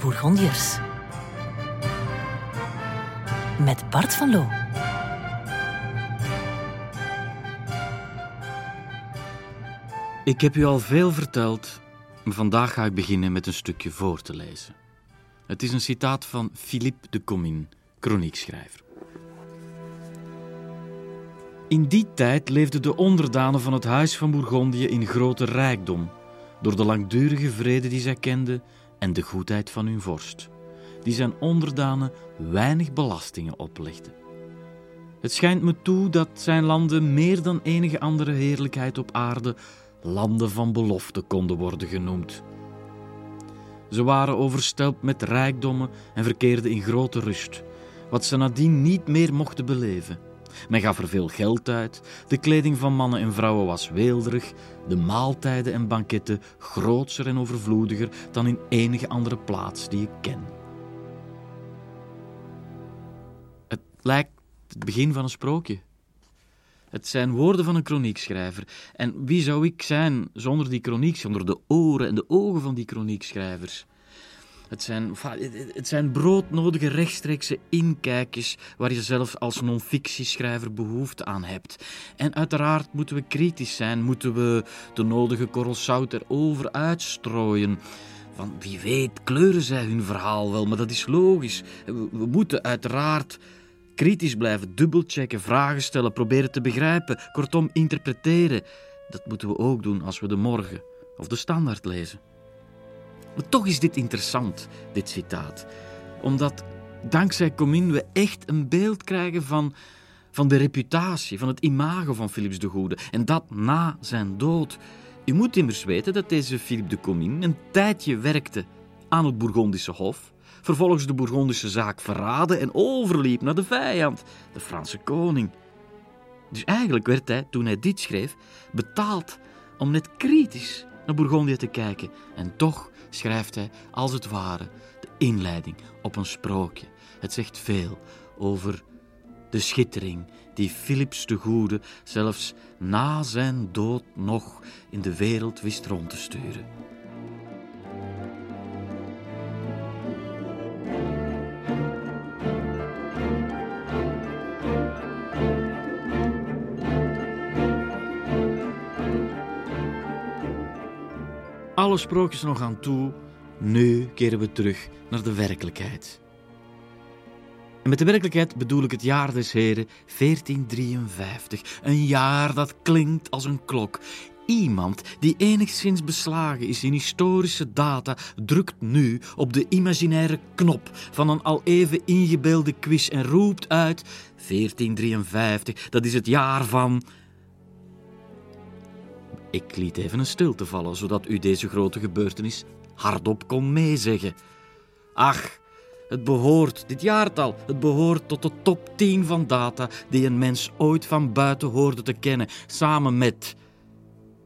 Bourgondiërs. Met Bart van Loo. Ik heb u al veel verteld, maar vandaag ga ik beginnen met een stukje voor te lezen. Het is een citaat van Philippe de Comines, kroniekschrijver. In die tijd leefden de onderdanen van het Huis van Bourgondië in grote rijkdom, door de langdurige vrede die zij kenden en de goedheid van hun vorst, die zijn onderdanen weinig belastingen oplegde. Het schijnt me toe dat zijn landen meer dan enige andere heerlijkheid op aarde landen van belofte konden worden genoemd. Ze waren overstelpt met rijkdommen en verkeerden in grote rust, wat ze nadien niet meer mochten beleven. Men gaf er veel geld uit, de kleding van mannen en vrouwen was weelderig, de maaltijden en banketten grootser en overvloediger dan in enige andere plaats die ik ken. Het lijkt het begin van een sprookje. Het zijn woorden van een kroniekschrijver. En wie zou ik zijn zonder die kroniek, zonder de oren en de ogen van die kroniekschrijvers? Het zijn, het zijn broodnodige rechtstreekse inkijkjes waar je zelfs als non-fictieschrijver behoefte aan hebt. En uiteraard moeten we kritisch zijn, moeten we de nodige korrel zout erover uitstrooien. Van wie weet kleuren zij hun verhaal wel, maar dat is logisch. We moeten uiteraard kritisch blijven, dubbelchecken, vragen stellen, proberen te begrijpen, kortom interpreteren. Dat moeten we ook doen als we de morgen of de standaard lezen. Maar toch is dit interessant, dit citaat. Omdat dankzij Comines we echt een beeld krijgen van, van de reputatie, van het imago van Philips de Goede. En dat na zijn dood. U moet immers weten dat deze Philippe de Comines een tijdje werkte aan het Bourgondische Hof, vervolgens de Bourgondische zaak verraadde en overliep naar de vijand, de Franse koning. Dus eigenlijk werd hij, toen hij dit schreef, betaald om net kritisch naar Bourgondië te kijken. En toch schrijft hij, als het ware, de inleiding op een sprookje. Het zegt veel over de schittering die Philips de Goede zelfs na zijn dood nog in de wereld wist rond te sturen. Alle sprookjes nog aan toe, nu keren we terug naar de werkelijkheid. En met de werkelijkheid bedoel ik het jaar des heren 1453. Een jaar dat klinkt als een klok. Iemand die enigszins beslagen is in historische data, drukt nu op de imaginaire knop van een al even ingebeelde quiz en roept uit: 1453, dat is het jaar van. Ik liet even een stilte vallen, zodat u deze grote gebeurtenis hardop kon meezeggen. Ach, het behoort, dit jaartal, het behoort tot de top 10 van data die een mens ooit van buiten hoorde te kennen, samen met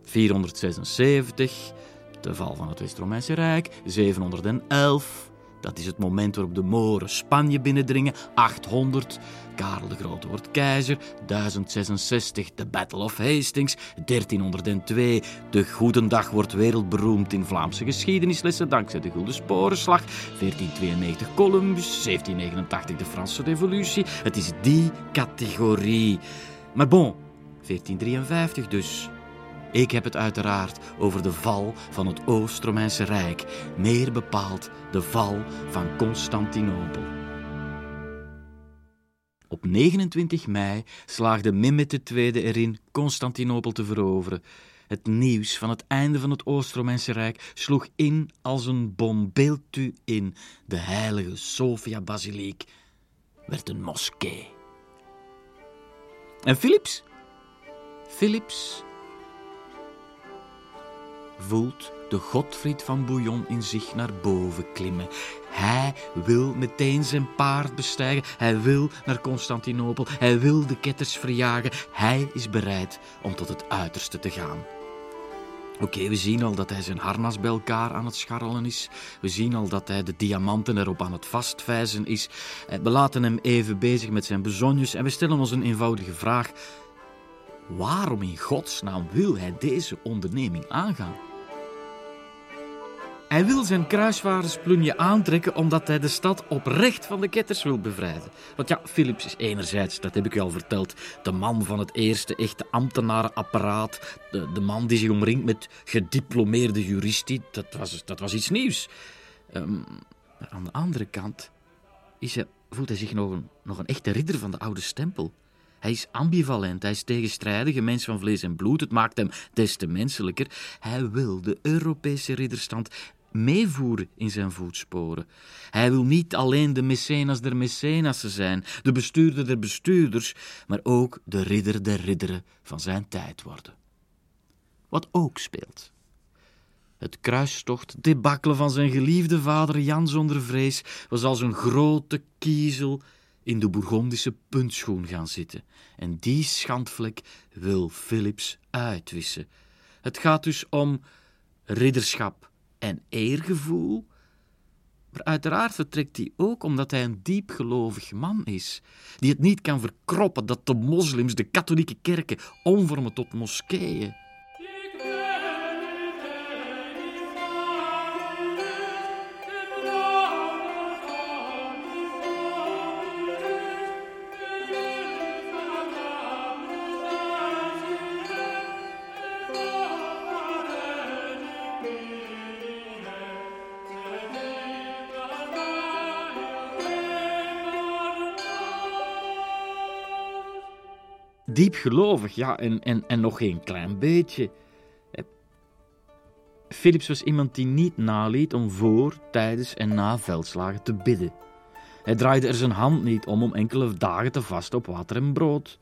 476, de val van het West-Romeinse Rijk, 711, dat is het moment waarop de Moren Spanje binnendringen, 800, Karel de Grote wordt keizer, 1066, de Battle of Hastings, 1302, de Goedendag wordt wereldberoemd in Vlaamse geschiedenislessen dankzij de Gulden Sporenslag, 1492 Columbus, 1789 de Franse Revolutie. Het is die categorie. Maar bon, 1453 dus. Ik heb het uiteraard over de val van het Oost-Romeinse Rijk, meer bepaald de val van Constantinopel. Op 29 mei slaagde Mehmet II erin Constantinopel te veroveren. Het nieuws van het einde van het Oost-Romeinse Rijk sloeg in als een bom. Beeld u in, de heilige Sophia-basiliek werd een moskee. En Philips? Philips voelt de Godfried van Bouillon in zich naar boven klimmen. Hij wil meteen zijn paard bestijgen. Hij wil naar Constantinopel. Hij wil de ketters verjagen. Hij is bereid om tot het uiterste te gaan. Oké, we zien al dat hij zijn harnas bij elkaar aan het scharrelen is. We zien al dat hij de diamanten erop aan het vastvijzen is. We laten hem even bezig met zijn bezonjes en we stellen ons een eenvoudige vraag. Waarom in godsnaam wil hij deze onderneming aangaan? Hij wil zijn kruisvaardersplunje aantrekken omdat hij de stad oprecht van de ketters wil bevrijden. Want ja, Philips is enerzijds, dat heb ik u al verteld, de man van het eerste echte ambtenarenapparaat. De, de man die zich omringt met gediplomeerde juristen. Dat was, dat was iets nieuws. Ehm, maar aan de andere kant is hij, voelt hij zich nog een, nog een echte ridder van de oude stempel. Hij is ambivalent, hij is tegenstrijdig, een mens van vlees en bloed. Het maakt hem des te menselijker. Hij wil de Europese ridderstand meevoeren in zijn voetsporen. Hij wil niet alleen de mecenas der mecenassen zijn, de bestuurder der bestuurders, maar ook de ridder der ridderen van zijn tijd worden. Wat ook speelt. Het kruistocht, debakkelen van zijn geliefde vader Jan zonder vrees, was als een grote kiezel in de Bourgondische puntschoen gaan zitten. En die schandvlek wil Philips uitwissen. Het gaat dus om ridderschap en eergevoel. Maar uiteraard vertrekt hij ook omdat hij een diepgelovig man is, die het niet kan verkroppen dat de moslims de katholieke kerken omvormen tot moskeeën. Diepgelovig, ja, en, en, en nog geen klein beetje. Eh, Philips was iemand die niet naliet om voor, tijdens en na veldslagen te bidden. Hij draaide er zijn hand niet om om enkele dagen te vasten op water en brood.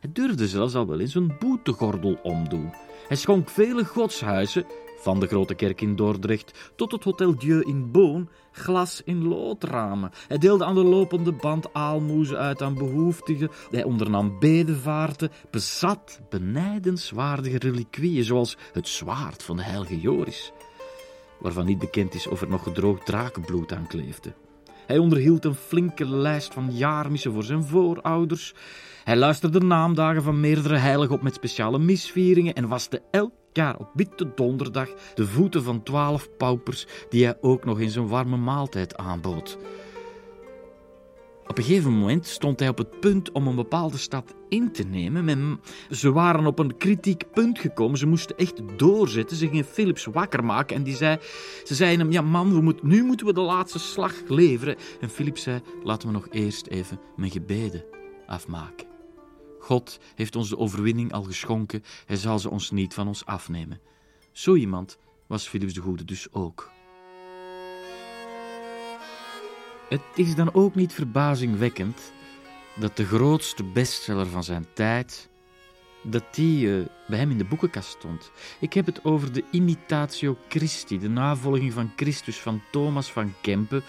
Hij durfde zelfs al wel eens een boetegordel omdoen. Hij schonk vele godshuizen, van de grote kerk in Dordrecht tot het Hotel Dieu in Boon, glas in loodramen. Hij deelde aan de lopende band aalmoezen uit aan behoeftigen. Hij ondernam bedevaarten, bezat benijdenswaardige reliquieën, zoals het zwaard van de heilige Joris, waarvan niet bekend is of er nog gedroogd drakenbloed aan kleefde. Hij onderhield een flinke lijst van jaarmissen voor zijn voorouders. Hij luisterde naamdagen van meerdere heiligen op met speciale misvieringen en waste elk op witte donderdag de voeten van twaalf paupers die hij ook nog in zijn warme maaltijd aanbood. Op een gegeven moment stond hij op het punt om een bepaalde stad in te nemen. ze waren op een kritiek punt gekomen. Ze moesten echt doorzetten. Ze gingen Philips wakker maken en die zei, ze zeiden hem: Ja, man, we moet, nu moeten we de laatste slag leveren. En Philips zei: Laten we nog eerst even mijn gebeden afmaken. God heeft ons de overwinning al geschonken, hij zal ze ons niet van ons afnemen. Zo iemand was Philips de Goede dus ook. Het is dan ook niet verbazingwekkend dat de grootste bestseller van zijn tijd, dat die uh, bij hem in de boekenkast stond. Ik heb het over de Imitatio Christi, de navolging van Christus van Thomas van Kempen,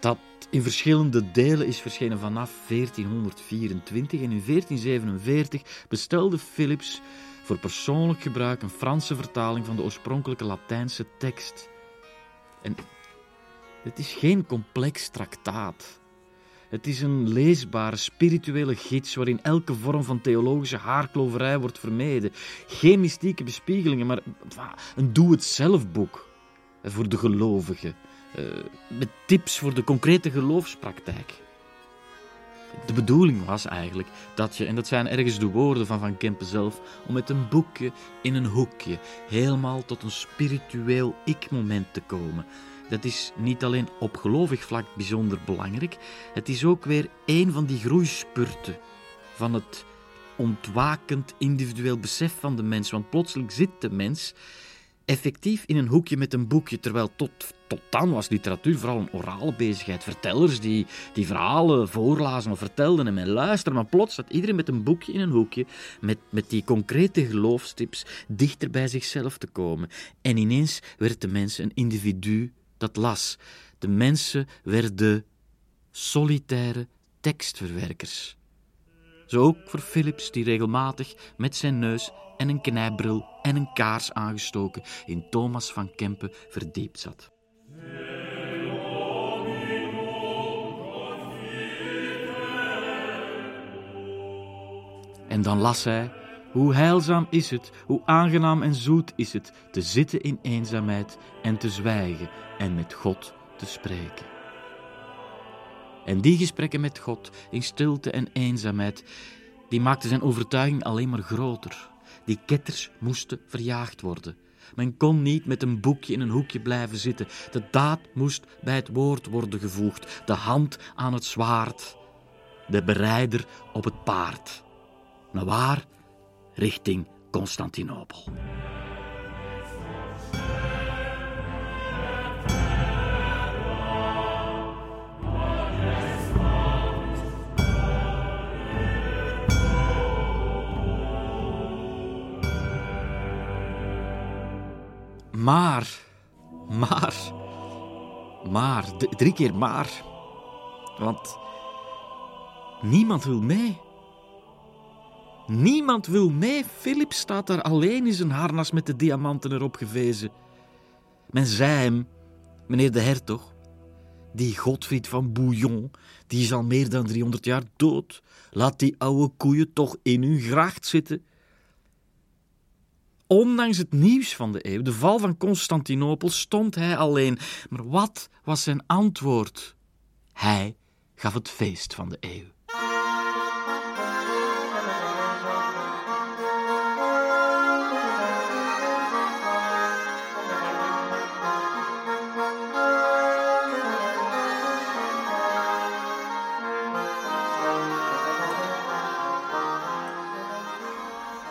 dat in verschillende delen is verschenen vanaf 1424 en in 1447 bestelde Philips voor persoonlijk gebruik een Franse vertaling van de oorspronkelijke Latijnse tekst. En het is geen complex traktaat. Het is een leesbare, spirituele gids waarin elke vorm van theologische haarkloverij wordt vermeden. Geen mystieke bespiegelingen, maar een doe-het-zelf boek voor de gelovigen. Eh, met tips voor de concrete geloofspraktijk. De bedoeling was eigenlijk dat je, en dat zijn ergens de woorden van Van Kempen zelf, om met een boekje in een hoekje helemaal tot een spiritueel ik-moment te komen. Dat is niet alleen op gelovig vlak bijzonder belangrijk, het is ook weer een van die groeispurten van het ontwakend individueel besef van de mens. Want plotseling zit de mens effectief in een hoekje met een boekje, terwijl tot, tot dan was literatuur vooral een orale bezigheid. Vertellers die, die verhalen voorlazen of vertelden en men luisterde, maar plots zat iedereen met een boekje in een hoekje, met, met die concrete geloofstips, dichter bij zichzelf te komen. En ineens werd de mens een individu dat las. De mensen werden solitaire tekstverwerkers. Zo ook voor Philips, die regelmatig met zijn neus en een knijbril en een kaars aangestoken in Thomas van Kempen verdiept zat. En dan las hij Hoe heilzaam is het, hoe aangenaam en zoet is het te zitten in eenzaamheid en te zwijgen en met God te spreken. En die gesprekken met God in stilte en eenzaamheid, die maakten zijn overtuiging alleen maar groter. Die ketters moesten verjaagd worden. Men kon niet met een boekje in een hoekje blijven zitten. De daad moest bij het woord worden gevoegd, de hand aan het zwaard, de bereider op het paard. Naar waar? Richting Constantinopel. Maar, maar, maar, drie keer maar. Want niemand wil mee. Niemand wil mee. Philip staat daar alleen in zijn harnas met de diamanten erop gevezen. Men zei hem, meneer de hertog, die Godfried van Bouillon, die is al meer dan 300 jaar dood. Laat die oude koeien toch in hun gracht zitten. Ondanks het nieuws van de eeuw, de val van Constantinopel, stond hij alleen. Maar wat was zijn antwoord? Hij gaf het feest van de eeuw.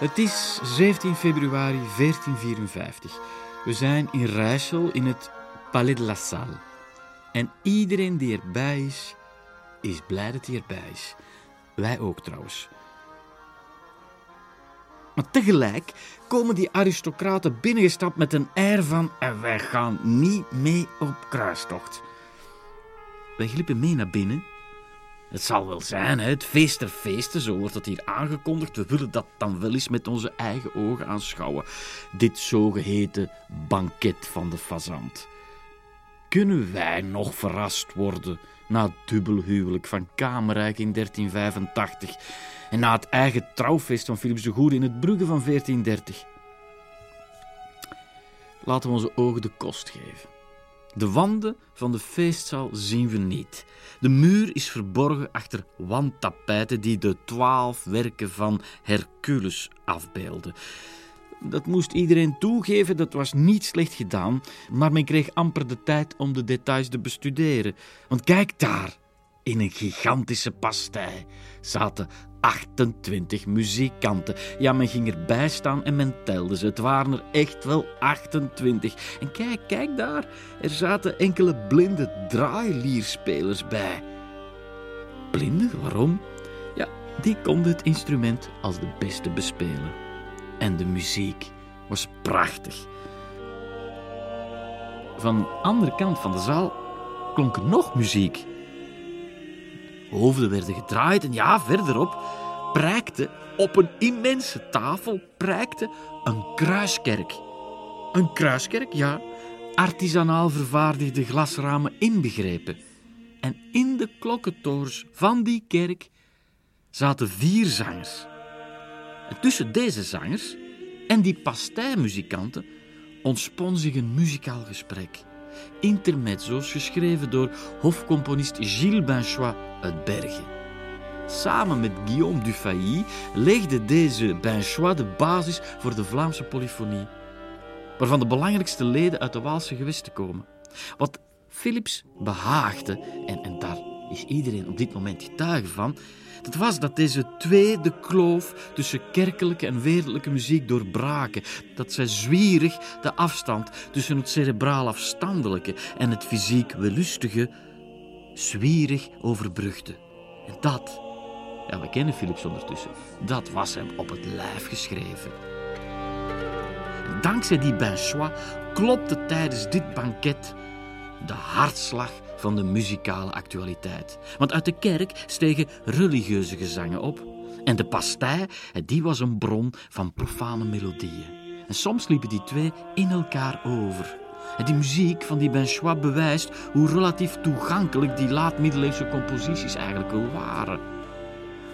Het is 17 februari 1454. We zijn in Rijssel in het Palais de la Salle. En iedereen die erbij is, is blij dat hij erbij is. Wij ook trouwens. Maar tegelijk komen die aristocraten binnengestapt met een air van en wij gaan niet mee op kruistocht. Wij glippen mee naar binnen het zal wel zijn, hè? het feest der feesten, zo wordt het hier aangekondigd. We willen dat dan wel eens met onze eigen ogen aanschouwen. Dit zogeheten banket van de fazant. Kunnen wij nog verrast worden na het dubbelhuwelijk van Kamerijk in 1385 en na het eigen trouwfeest van Philips de Goede in het Brugge van 1430? Laten we onze ogen de kost geven. De wanden van de feestzaal zien we niet. De muur is verborgen achter wandtapijten die de twaalf werken van Hercules afbeelden. Dat moest iedereen toegeven, dat was niet slecht gedaan, maar men kreeg amper de tijd om de details te bestuderen. Want kijk daar, in een gigantische pastei zaten 28 muzikanten. Ja, men ging erbij staan en men telde ze. Het waren er echt wel 28. En kijk, kijk daar. Er zaten enkele blinde draailierspelers bij. Blinde? Waarom? Ja, die konden het instrument als de beste bespelen. En de muziek was prachtig. Van de andere kant van de zaal klonk nog muziek. Hoofden werden gedraaid en ja, verderop prijkte op een immense tafel prijkte een kruiskerk. Een kruiskerk, ja, artisanaal vervaardigde glasramen inbegrepen. En in de klokkentorens van die kerk zaten vier zangers. En tussen deze zangers en die pastijmuzikanten ontspon zich een muzikaal gesprek intermezzo's geschreven door hofcomponist Gilles Binchois uit Bergen. Samen met Guillaume Dufay legde deze Binchois de basis voor de Vlaamse polyfonie, waarvan de belangrijkste leden uit de Waalse gewesten komen. Wat Philips behaagde, en, en daar is iedereen op dit moment getuige van, het was dat deze twee de kloof tussen kerkelijke en wereldlijke muziek doorbraken. Dat zij zwierig de afstand tussen het cerebraal afstandelijke en het fysiek wellustige zwierig overbrugden. En dat, ja, we kennen Philips ondertussen, dat was hem op het lijf geschreven. dankzij die Benchois klopte tijdens dit banket de hartslag van de muzikale actualiteit. Want uit de kerk stegen religieuze gezangen op. En de pastei, die was een bron van profane melodieën. En soms liepen die twee in elkaar over. En die muziek van die Benchois bewijst hoe relatief toegankelijk die laatmiddeleeuwse composities eigenlijk wel waren.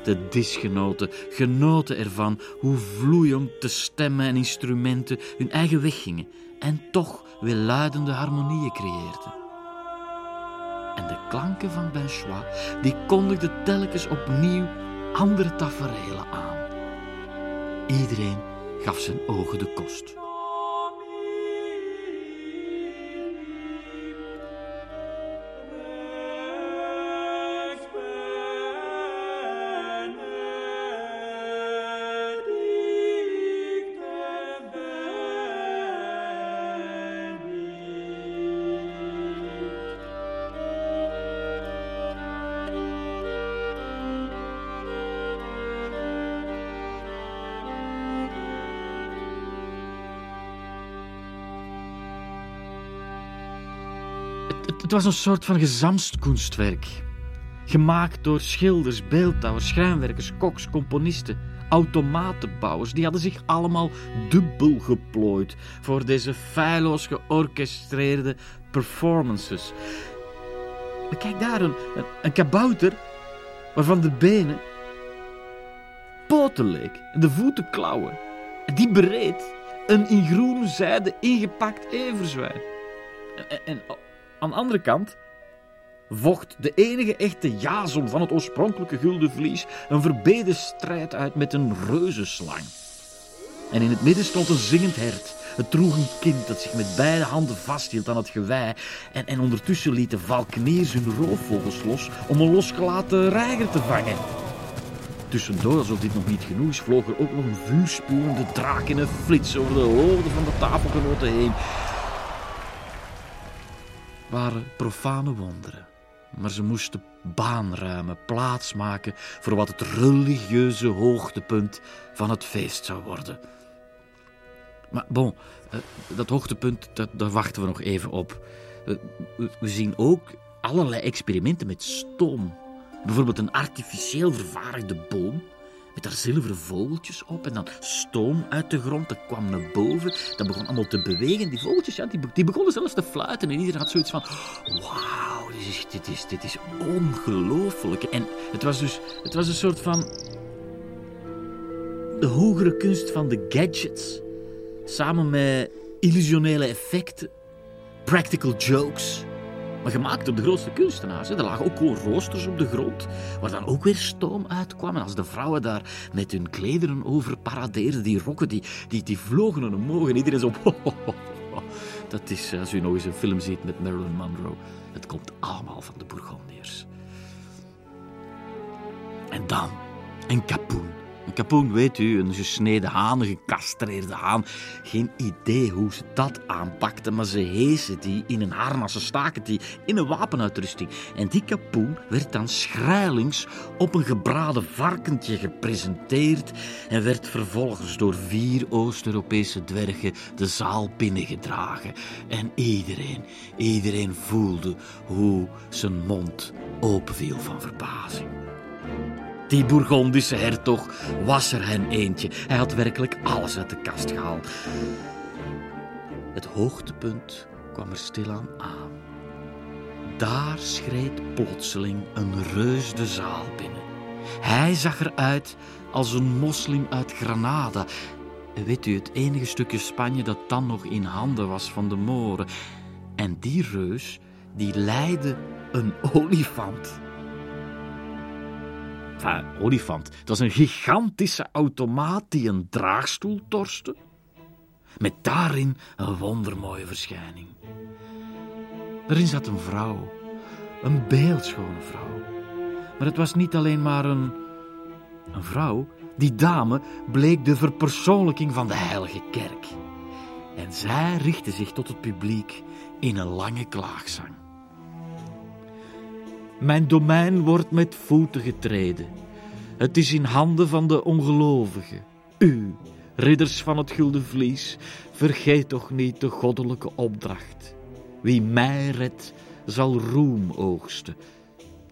de disgenoten genoten ervan hoe vloeiend de stemmen en instrumenten hun eigen weg gingen en toch welluidende harmonieën creëerden. En de klanken van Benchois die kondigden telkens opnieuw andere taferelen aan. Iedereen gaf zijn ogen de kost. Was een soort van gezamskunstwerk. Gemaakt door schilders, beeldhouwers, schrijnwerkers, koks, componisten, automatenbouwers. Die hadden zich allemaal dubbel geplooid voor deze feilloos georchestreerde performances. Maar kijk daar, een, een, kabouter waarvan de benen poten leek en de voeten klauwen. En die bereed een in groene zijde ingepakt everzwijn. En aan de andere kant vocht de enige echte jazon van het oorspronkelijke gulden vlies een verbeden strijd uit met een reuzenslang. En in het midden stond een zingend hert. Het droeg een kind dat zich met beide handen vasthield aan het gewei. En, en ondertussen liet de hun roofvogels los om een losgelaten reiger te vangen. Tussendoor, alsof dit nog niet genoeg is, vloog er ook nog een vuurspuwende draak in een flits over de hoofden van de tafelgenoten heen. Waren profane wonderen. Maar ze moesten baan ruimen, plaats maken voor wat het religieuze hoogtepunt van het feest zou worden. Maar bon, eh, dat hoogtepunt, dat, daar wachten we nog even op. Eh, we zien ook allerlei experimenten met stoom. Bijvoorbeeld een artificieel vervaardigde boom met daar zilveren vogeltjes op en dan stoom uit de grond. Dat kwam naar boven. Dat begon allemaal te bewegen. Die vogeltjes, ja, die, die begonnen zelfs te fluiten. En iedereen had zoiets van, wauw, dit is, dit is, dit is ongelooflijk. En het was dus het was een soort van de hogere kunst van de gadgets. Samen met illusionele effecten, practical jokes. Maar gemaakt door de grootste kunstenaars. Er lagen ook gewoon roosters op de grond, waar dan ook weer stoom uitkwam. En als de vrouwen daar met hun klederen over paradeerden, die rokken, die, die, die vlogen er omhoog. En iedereen zo... Dat is, als u nog eens een film ziet met Marilyn Monroe, het komt allemaal van de Bourgondiërs. En dan een kapoen. Kapoen, weet u, een gesneden haan, een gecastreerde haan. Geen idee hoe ze dat aanpakten, maar ze hezen die in een harnas, ze staken die in een wapenuitrusting. En die kapoen werd dan schrijlings op een gebraden varkentje gepresenteerd en werd vervolgens door vier Oost-Europese dwergen de zaal binnengedragen. En iedereen, iedereen voelde hoe zijn mond openviel van verbazing. Die Bourgondische hertog was er hen eentje. Hij had werkelijk alles uit de kast gehaald. Het hoogtepunt kwam er stilaan aan. Daar schreed plotseling een reus de zaal binnen. Hij zag eruit als een moslim uit Granada. Weet u, het enige stukje Spanje dat dan nog in handen was van de Moren. En die reus, die leidde een olifant. Enfin, olifant. Dat was een gigantische automaat die een draagstoel torste. Met daarin een wondermooie verschijning. Erin zat een vrouw. Een beeldschone vrouw. Maar het was niet alleen maar een, een vrouw. Die dame bleek de verpersoonlijking van de heilige kerk. En zij richtte zich tot het publiek in een lange klaagzang. Mijn domein wordt met voeten getreden. Het is in handen van de ongelovigen. U, ridders van het gulden vlies, vergeet toch niet de goddelijke opdracht. Wie mij redt, zal roem oogsten.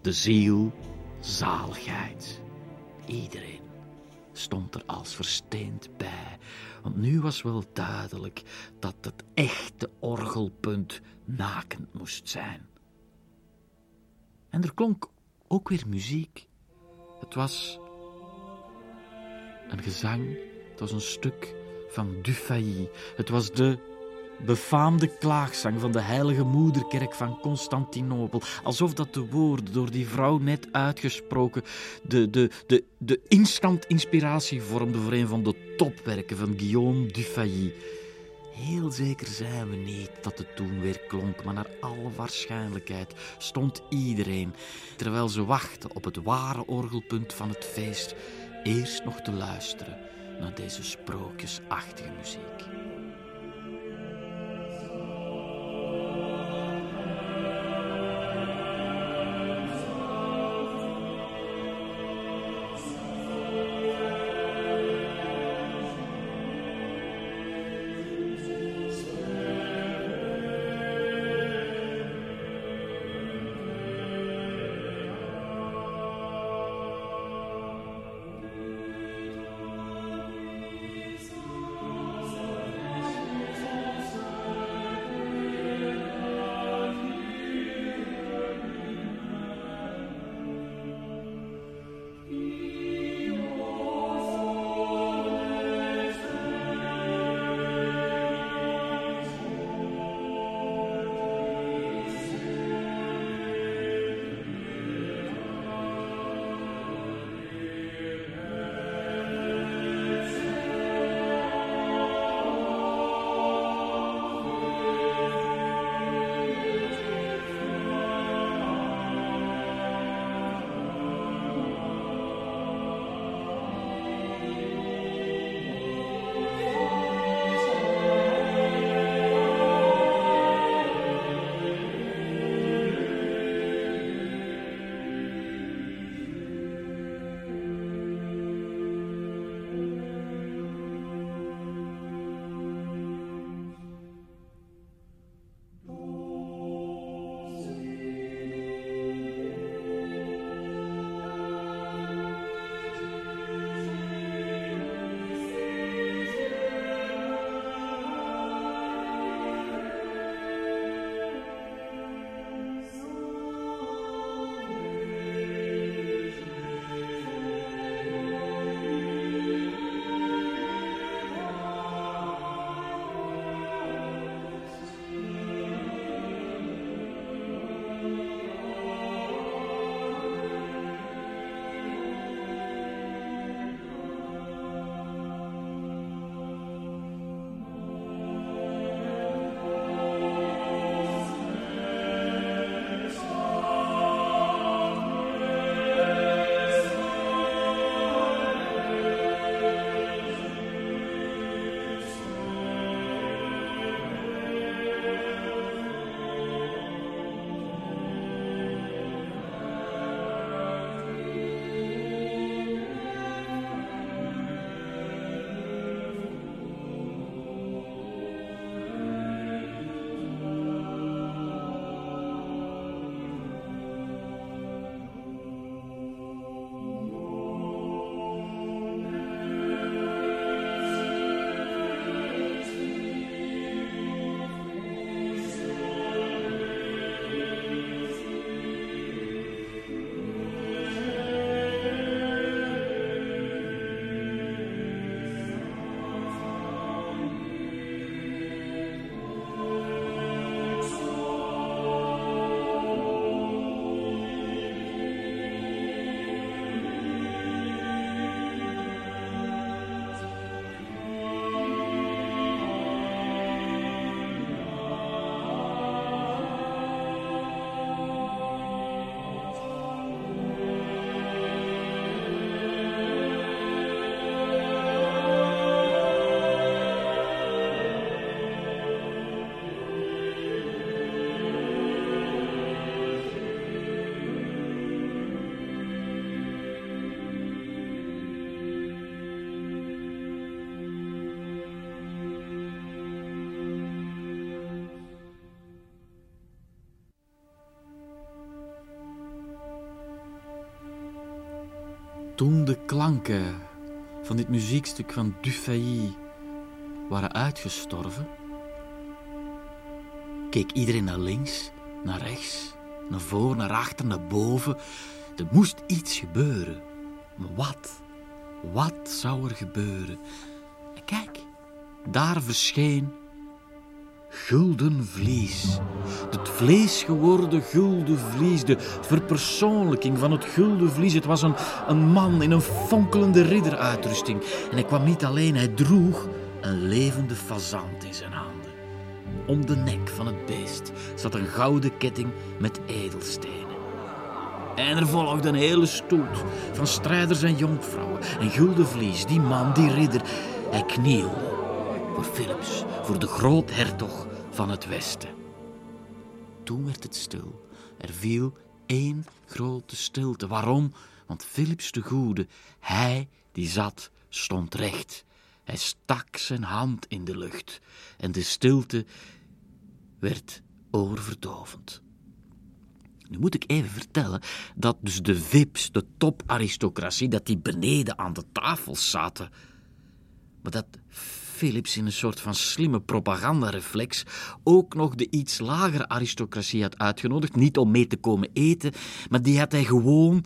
De ziel, zaligheid. Iedereen stond er als versteend bij, want nu was wel duidelijk dat het echte orgelpunt nakend moest zijn. En er klonk ook weer muziek. Het was een gezang. Het was een stuk van Dufay. Het was de befaamde klaagzang van de heilige moederkerk van Constantinopel. Alsof dat de woorden door die vrouw net uitgesproken de, de, de, de instant inspiratie vormden voor een van de topwerken van Guillaume Dufay. Heel zeker zijn we niet dat het toen weer klonk, maar naar alle waarschijnlijkheid stond iedereen, terwijl ze wachten op het ware orgelpunt van het feest, eerst nog te luisteren naar deze sprookjesachtige muziek. Toen klanken van dit muziekstuk van Dufay waren uitgestorven, keek iedereen naar links, naar rechts, naar voor, naar achter, naar boven. Er moest iets gebeuren. Maar wat? Wat zou er gebeuren? En kijk, daar verscheen gulden vlies. Het vlees geworden gulden vlies, de verpersoonlijking van het gulden vlies. Het was een, een man in een fonkelende ridderuitrusting. En hij kwam niet alleen, hij droeg een levende fazant in zijn handen. Om de nek van het beest zat een gouden ketting met edelstenen. En er volgde een hele stoet van strijders en jonkvrouwen. En gulden vlies, die man, die ridder, hij knielde voor Philips, voor de groothertog van het Westen. Toen werd het stil. Er viel één grote stilte. Waarom? Want Philips de Goede, hij die zat, stond recht. Hij stak zijn hand in de lucht en de stilte werd oorverdovend. Nu moet ik even vertellen dat dus de vips, de toparistocratie, dat die beneden aan de tafel zaten. Maar dat Philips in een soort van slimme propagandareflex ook nog de iets lagere aristocratie had uitgenodigd, niet om mee te komen eten, maar die had hij gewoon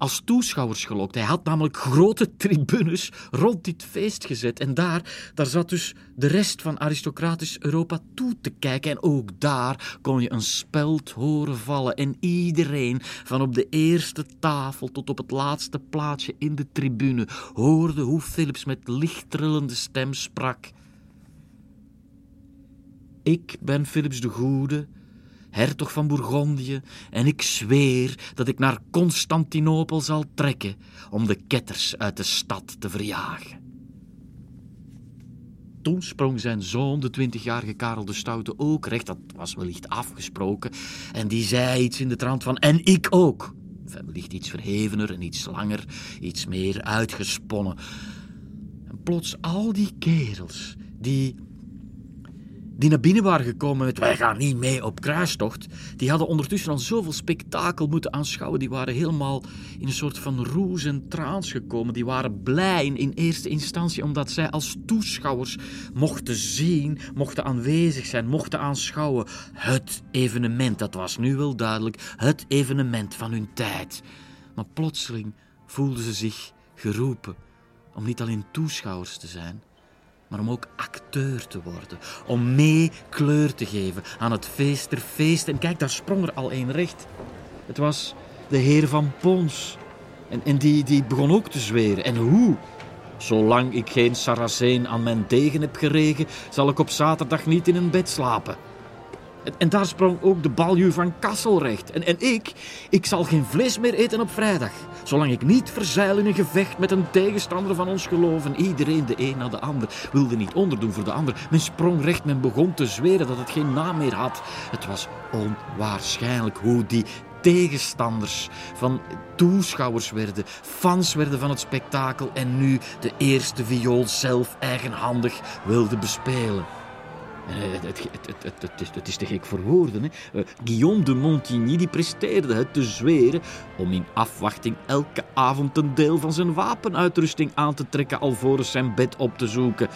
als toeschouwers gelokt. Hij had namelijk grote tribunes rond dit feest gezet. En daar, daar zat dus de rest van aristocratisch Europa toe te kijken. En ook daar kon je een speld horen vallen. En iedereen, van op de eerste tafel tot op het laatste plaatsje in de tribune, hoorde hoe Philips met lichttrillende stem sprak. Ik ben Philips de Goede hertog van Bourgondië, en ik zweer dat ik naar Constantinopel zal trekken om de ketters uit de stad te verjagen. Toen sprong zijn zoon, de twintigjarige Karel de Stoute, ook recht. Dat was wellicht afgesproken. En die zei iets in de trant van: En ik ook. Enfin, wellicht iets verhevener en iets langer, iets meer uitgesponnen. En plots al die kerels die die naar binnen waren gekomen met wij gaan niet mee op kruistocht, die hadden ondertussen al zoveel spektakel moeten aanschouwen. Die waren helemaal in een soort van roes en trance gekomen. Die waren blij in eerste instantie omdat zij als toeschouwers mochten zien, mochten aanwezig zijn, mochten aanschouwen. Het evenement, dat was nu wel duidelijk, het evenement van hun tijd. Maar plotseling voelden ze zich geroepen om niet alleen toeschouwers te zijn, maar om ook acteur te worden. Om mee kleur te geven aan het feest der. En kijk, daar sprong er al een recht. Het was de heer van Pons. En, en die, die begon ook te zweren. En hoe? Zolang ik geen saraceen aan mijn degen heb geregen, zal ik op zaterdag niet in een bed slapen. En, daar sprong ook de balju van Kasselrecht. En, en ik, ik zal geen vlees meer eten op vrijdag. Zolang ik niet verzeil in een gevecht met een tegenstander van ons geloof. En iedereen, de een na de ander, wilde niet onderdoen voor de ander. Men sprong recht, men begon te zweren dat het geen naam meer had. Het was onwaarschijnlijk hoe die tegenstanders van toeschouwers werden, fans werden van het spektakel en nu de eerste viool zelf eigenhandig wilde bespelen. Het, het, het, het, is te gek voor woorden. Hè? Guillaume de Montigny die presteerde het te zweren om in afwachting elke avond een deel van zijn wapenuitrusting aan te trekken alvorens zijn bed op te zoeken.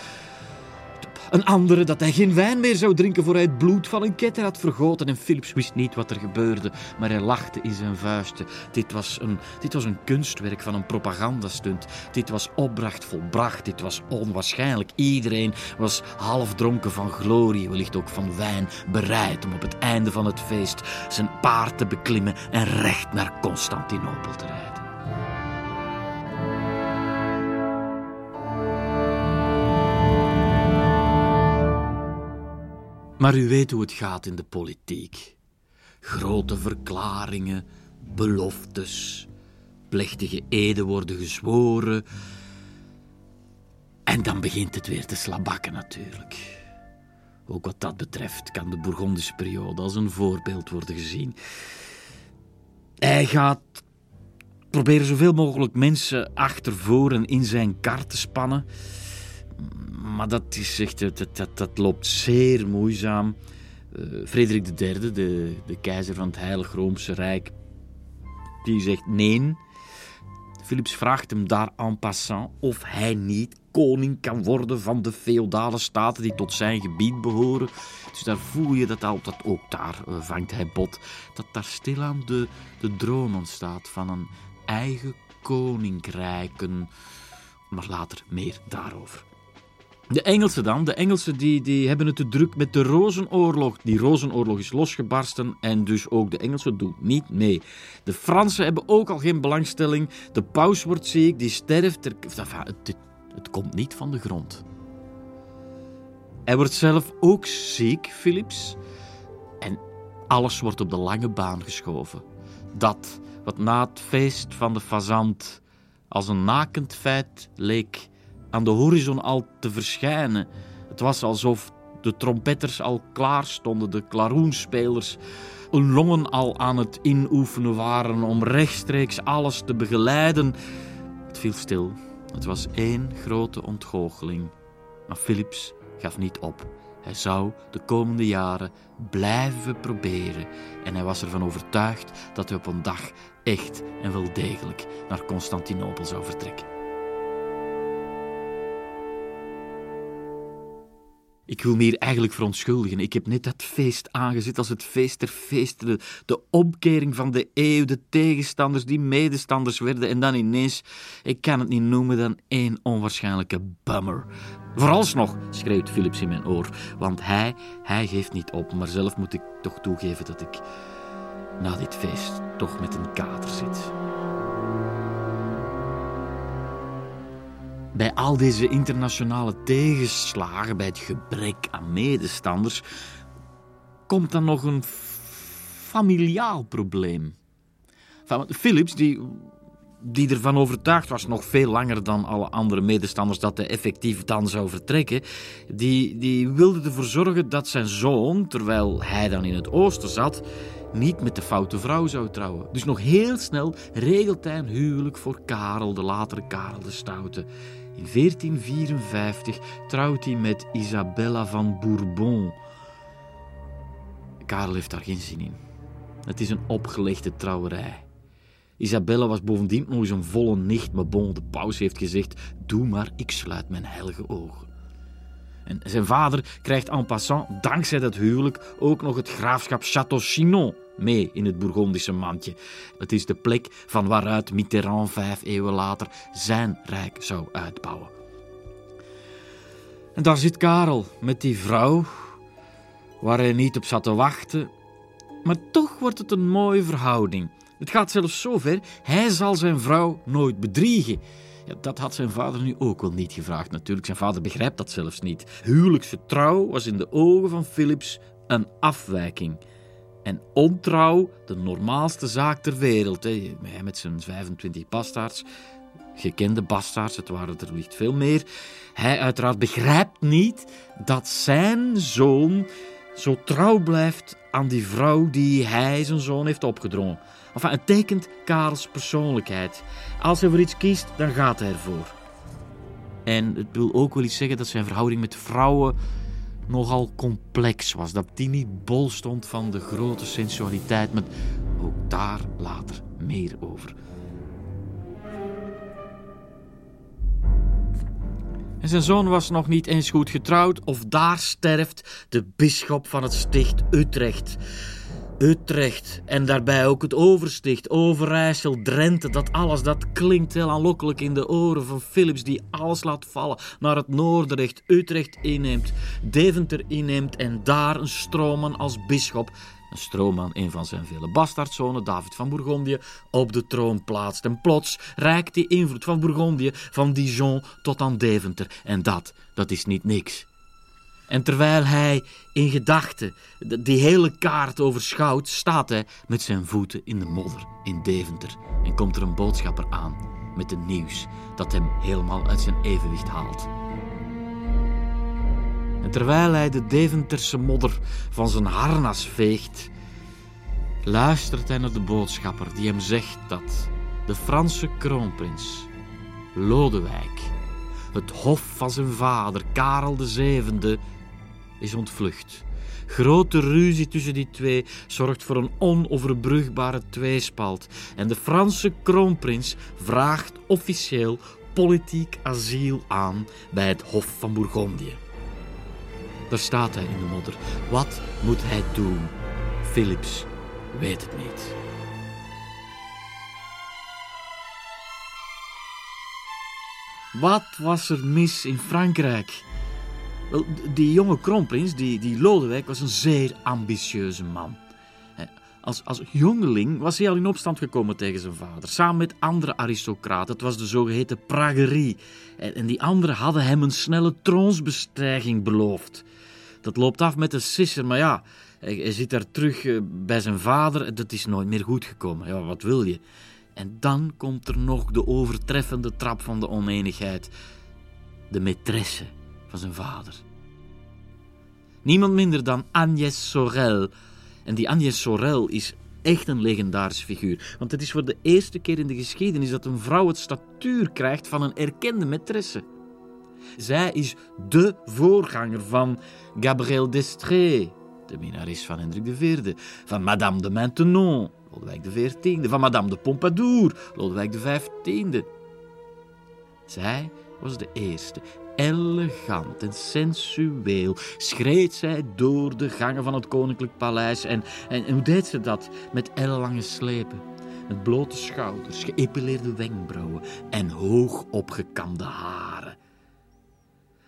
Een andere dat hij geen wijn meer zou drinken voor hij het bloed van een ketter had vergoten. En Philips wist niet wat er gebeurde, maar hij lachte in zijn vuisten. Dit was een, dit was een kunstwerk van een propagandastunt. Dit was opdracht volbracht. Dit was onwaarschijnlijk. Iedereen was half dronken van glorie, wellicht ook van wijn, bereid om op het einde van het feest zijn paard te beklimmen en recht naar Constantinopel te rijden. Maar u weet hoe het gaat in de politiek. Grote verklaringen, beloftes, plechtige eden worden gezworen. En dan begint het weer te slabakken natuurlijk. Ook wat dat betreft kan de Bourgondische periode als een voorbeeld worden gezien. Hij gaat proberen zoveel mogelijk mensen achtervoren in zijn kar te spannen maar dat, is echt, dat, dat, dat loopt zeer moeizaam. Uh, Frederik III, de, de keizer van het Heilig Roomse Rijk, die zegt nee. Philips vraagt hem daar en passant of hij niet koning kan worden van de feodale staten die tot zijn gebied behoren. Dus daar voel je dat, dat ook daar uh, vangt hij bot, dat daar stilaan de, de droom ontstaat van een eigen koninkrijken. Maar later meer daarover. De Engelsen dan, de Engelsen die, die hebben het te druk met de Rozenoorlog. Die Rozenoorlog is losgebarsten en dus ook de Engelsen doen niet mee. De Fransen hebben ook al geen belangstelling. De paus wordt ziek, die sterft. Het, het komt niet van de grond. Hij wordt zelf ook ziek, Philips. En alles wordt op de lange baan geschoven. Dat wat na het feest van de fazant als een nakend feit leek aan de horizon al te verschijnen. Het was alsof de trompetters al klaar stonden, de klaroenspelers hun longen al aan het inoefenen waren om rechtstreeks alles te begeleiden. Het viel stil. Het was één grote ontgoocheling. Maar Philips gaf niet op. Hij zou de komende jaren blijven proberen en hij was ervan overtuigd dat hij op een dag echt en wel degelijk naar Constantinopel zou vertrekken. Ik wil me hier eigenlijk verontschuldigen. Ik heb net dat feest aangezet als het feest der feesten. De, omkering van de eeuw, de tegenstanders die medestanders werden. En dan ineens, ik kan het niet noemen dan één onwaarschijnlijke bummer. Vooralsnog, schreeuwt Philips in mijn oor. Want hij, hij geeft niet op. Maar zelf moet ik toch toegeven dat ik na dit feest toch met een kater zit. Bij al deze internationale tegenslagen, bij het gebrek aan medestanders, komt dan nog een familiaal probleem. Philips, die, die ervan overtuigd was, nog veel langer dan alle andere medestanders, dat hij effectief dan zou vertrekken, die, die wilde ervoor zorgen dat zijn zoon, terwijl hij dan in het oosten zat, niet met de foute vrouw zou trouwen. Dus nog heel snel regelt hij een huwelijk voor Karel, de latere Karel de Stoute. In 1454 trouwt hij met Isabella van Bourbon. Karel heeft daar geen zin in. Het is een opgelegde trouwerij. Isabella was bovendien nog eens een volle nicht, maar bon, de paus heeft gezegd: Doe maar, ik sluit mijn heilige ogen. En zijn vader krijgt en passant, dankzij dat huwelijk, ook nog het graafschap Château-Chinon mee in het Bourgondische mandje. Het is de plek van waaruit Mitterrand vijf eeuwen later zijn rijk zou uitbouwen. En daar zit Karel met die vrouw, waar hij niet op zat te wachten. Maar toch wordt het een mooie verhouding. Het gaat zelfs zover, hij zal zijn vrouw nooit bedriegen. Dat had zijn vader nu ook wel niet gevraagd natuurlijk. Zijn vader begrijpt dat zelfs niet. Huwelijkse trouw was in de ogen van Philips een afwijking. En ontrouw, de normaalste zaak ter wereld. Hij met zijn 25 bastaards, gekende bastaards, het waren er niet veel meer. Hij uiteraard begrijpt niet dat zijn zoon zo trouw blijft aan die vrouw die hij zijn zoon heeft opgedrongen. Enfin, het tekent Karels persoonlijkheid. Als hij voor iets kiest, dan gaat hij ervoor. En het wil ook wel iets zeggen dat zijn verhouding met vrouwen nogal complex was. Dat die niet bol stond van de grote sensualiteit, maar ook daar later meer over. En zijn zoon was nog niet eens goed getrouwd, of daar sterft de bisschop van het sticht Utrecht. Utrecht en daarbij ook het Oversticht, Overijssel, Drenthe, dat alles, dat klinkt heel aanlokkelijk in de oren van Philips, die alles laat vallen, naar het Noorderrecht, Utrecht inneemt, Deventer inneemt en daar een stroomman als bisschop, een stroomman, een van zijn vele bastaardzonen, David van Bourgondië, op de troon plaatst. En plots reikt die invloed van Bourgondië van Dijon tot aan Deventer. En dat, dat is niet niks. En terwijl hij in gedachten die hele kaart overschouwt, staat hij met zijn voeten in de modder in Deventer en komt er een boodschapper aan met een nieuws dat hem helemaal uit zijn evenwicht haalt. En terwijl hij de Deventerse modder van zijn harnas veegt, luistert hij naar de boodschapper die hem zegt dat de Franse kroonprins Lodewijk het hof van zijn vader Karel VII is ontvlucht. Grote ruzie tussen die twee zorgt voor een onoverbrugbare tweespalt. En de Franse kroonprins vraagt officieel politiek asiel aan bij het Hof van Bourgondië. Daar staat hij in de modder. Wat moet hij doen? Philips weet het niet. Wat was er mis in Frankrijk? Wel, die jonge kroonprins, die, die Lodewijk, was een zeer ambitieuze man. Als, als jongeling was hij al in opstand gekomen tegen zijn vader, samen met andere aristocraten. Het was de zogeheten pragerie. En, en die anderen hadden hem een snelle troonsbestijging beloofd. Dat loopt af met een sisser, maar ja, hij, hij zit daar terug eh, bij zijn vader. Dat is nooit meer goed gekomen. Ja, wat wil je? En dan komt er nog de overtreffende trap van de oneenigheid. De maîtresse van zijn vader. Niemand minder dan Agnès Sorel. En die Agnès Sorel is echt een legendarische figuur. Want het is voor de eerste keer in de geschiedenis dat een vrouw het statuur krijgt van een erkende maîtresse. Zij is de voorganger van Gabrielle d'Estrée, de minnares van Hendrik IV, van Madame de Maintenon, Lodewijk XIV, van Madame de Pompadour, Lodewijk XV. Zij was de eerste. Elegant en sensueel schreed zij door de gangen van het koninklijk paleis. En, en, hoe deed ze dat? Met ellenlange slepen. Met blote schouders, geëpileerde wenkbrauwen en hoog opgekamde haren.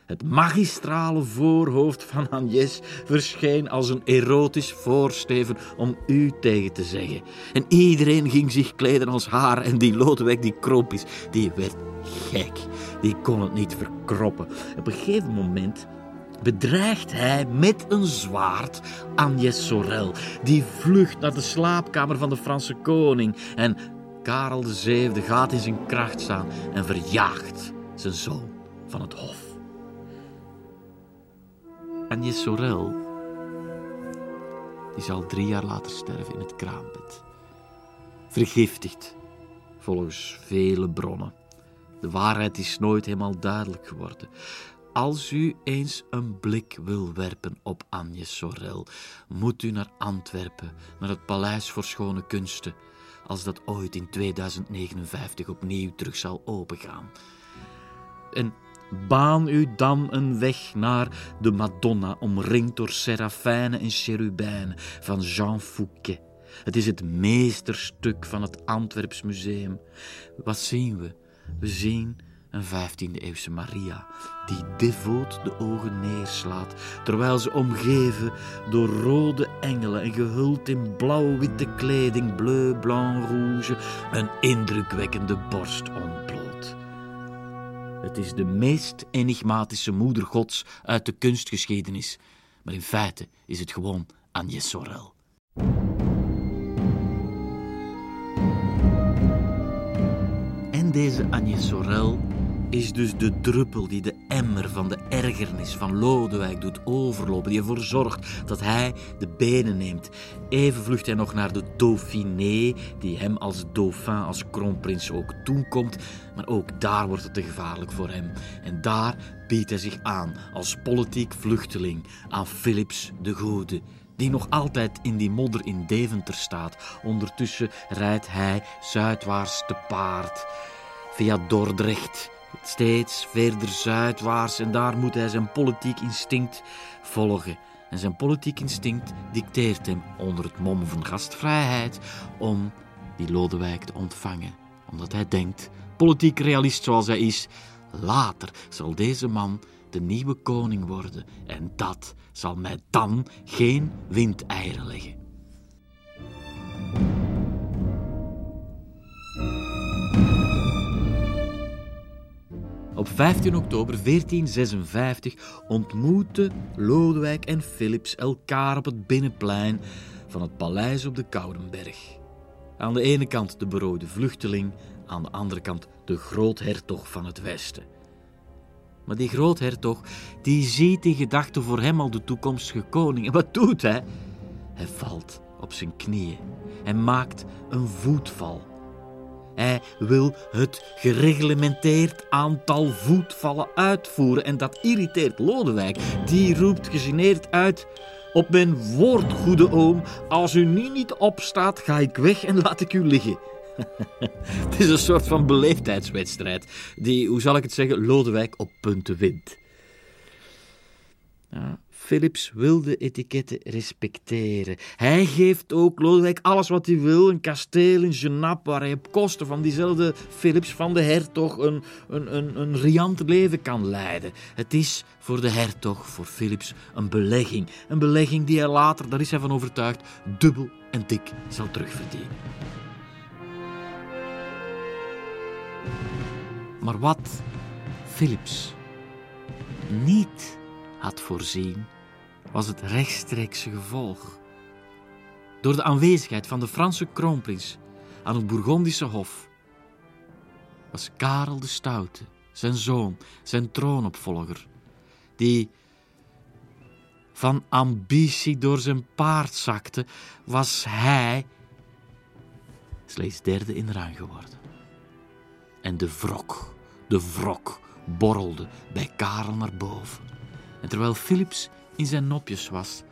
Het magistrale voorhoofd van Agnès verscheen als een erotisch voorsteven om u tegen te zeggen. En iedereen ging zich kleden als haar en die Lodewijk, die krop is, die werd gek. Die kon het niet verkroppen. Op een gegeven moment bedreigt hij met een zwaard Agnès Sorel. Die vlucht naar de slaapkamer van de Franse koning. En Karel VII gaat in zijn kracht staan en verjaagt zijn zoon van het hof. Agnès Sorel die zal drie jaar later sterven in het kraambed. Vergiftigd, volgens vele bronnen. De waarheid is nooit helemaal duidelijk geworden. Als u eens een blik wil werpen op Agnès Sorel, moet u naar Antwerpen, naar het Paleis voor Schone Kunsten, als dat ooit in 2059 opnieuw terug zal opengaan. En baan u dan een weg naar de Madonna, omringd door serafijnen en cherubijnen van Jean Fouquet. Het is het meesterstuk van het Antwerps Museum. Wat zien we? We zien een 15e-eeuwse Maria, die devoot de ogen neerslaat, terwijl ze omgeven door rode engelen en gehuld in blauw-witte kleding, bleu, blanc, rouge, een indrukwekkende borst ontbloot. Het is de meest enigmatische moeder gods uit de kunstgeschiedenis, maar in feite is het gewoon Agnès Sorel. En deze Agnès Sorel is dus de druppel die de emmer van de ergernis van Lodewijk doet overlopen, die ervoor zorgt dat hij de benen neemt. Even vlucht hij nog naar de Dauphiné, die hem als dauphin, als kroonprins ook toekomt, maar ook daar wordt het te gevaarlijk voor hem. En daar biedt hij zich aan als politiek vluchteling aan Philips de Goede, die nog altijd in die modder in Deventer staat. Ondertussen rijdt hij zuidwaarts te paard via Dordrecht, steeds verder zuidwaarts en daar moet hij zijn politiek instinct volgen. En zijn politiek instinct dicteert hem onder het mom van gastvrijheid om die Lodewijk te ontvangen. Omdat hij denkt, politiek realist zoals hij is, later zal deze man de nieuwe koning worden en dat zal mij dan geen windeieren leggen. Op 15 oktober 1456 ontmoeten Lodewijk en Philips elkaar op het binnenplein van het paleis op de Koudenberg. Aan de ene kant de berooide vluchteling, aan de andere kant de groothertog van het Westen. Maar die groothertog, die ziet in gedachten voor hem al de toekomstige koning. En wat doet hij? Hij valt op zijn knieën en maakt een voetval. Hij wil het gereglementeerd aantal voetvallen uitvoeren en dat irriteert Lodewijk. Die roept gegeneerd uit: Op mijn woord, goede oom, als u nu niet opstaat, ga ik weg en laat ik u liggen. het is een soort van beleefdheidswedstrijd die, hoe zal ik het zeggen, Lodewijk op punten wint. Ja, Philips wil de etiketten respecteren. Hij geeft ook Lodewijk alles wat hij wil. Een kasteel in Genappe waar hij op kosten van diezelfde Philips van de hertog een, een, een, een riant leven kan leiden. Het is voor de hertog, voor Philips, een belegging. Een belegging die hij later, daar is hij van overtuigd, dubbel en dik zal terugverdienen. Maar wat Philips niet had voorzien, was het rechtstreekse gevolg. Door de aanwezigheid van de Franse kroonprins aan het Bourgondische hof was Karel de Stoute, zijn zoon, zijn troonopvolger, die van ambitie door zijn paard zakte, was hij slechts derde in rang geworden. En de wrok, de wrok borrelde bij Karel naar boven. En terwijl Philips in zijn nopjes was,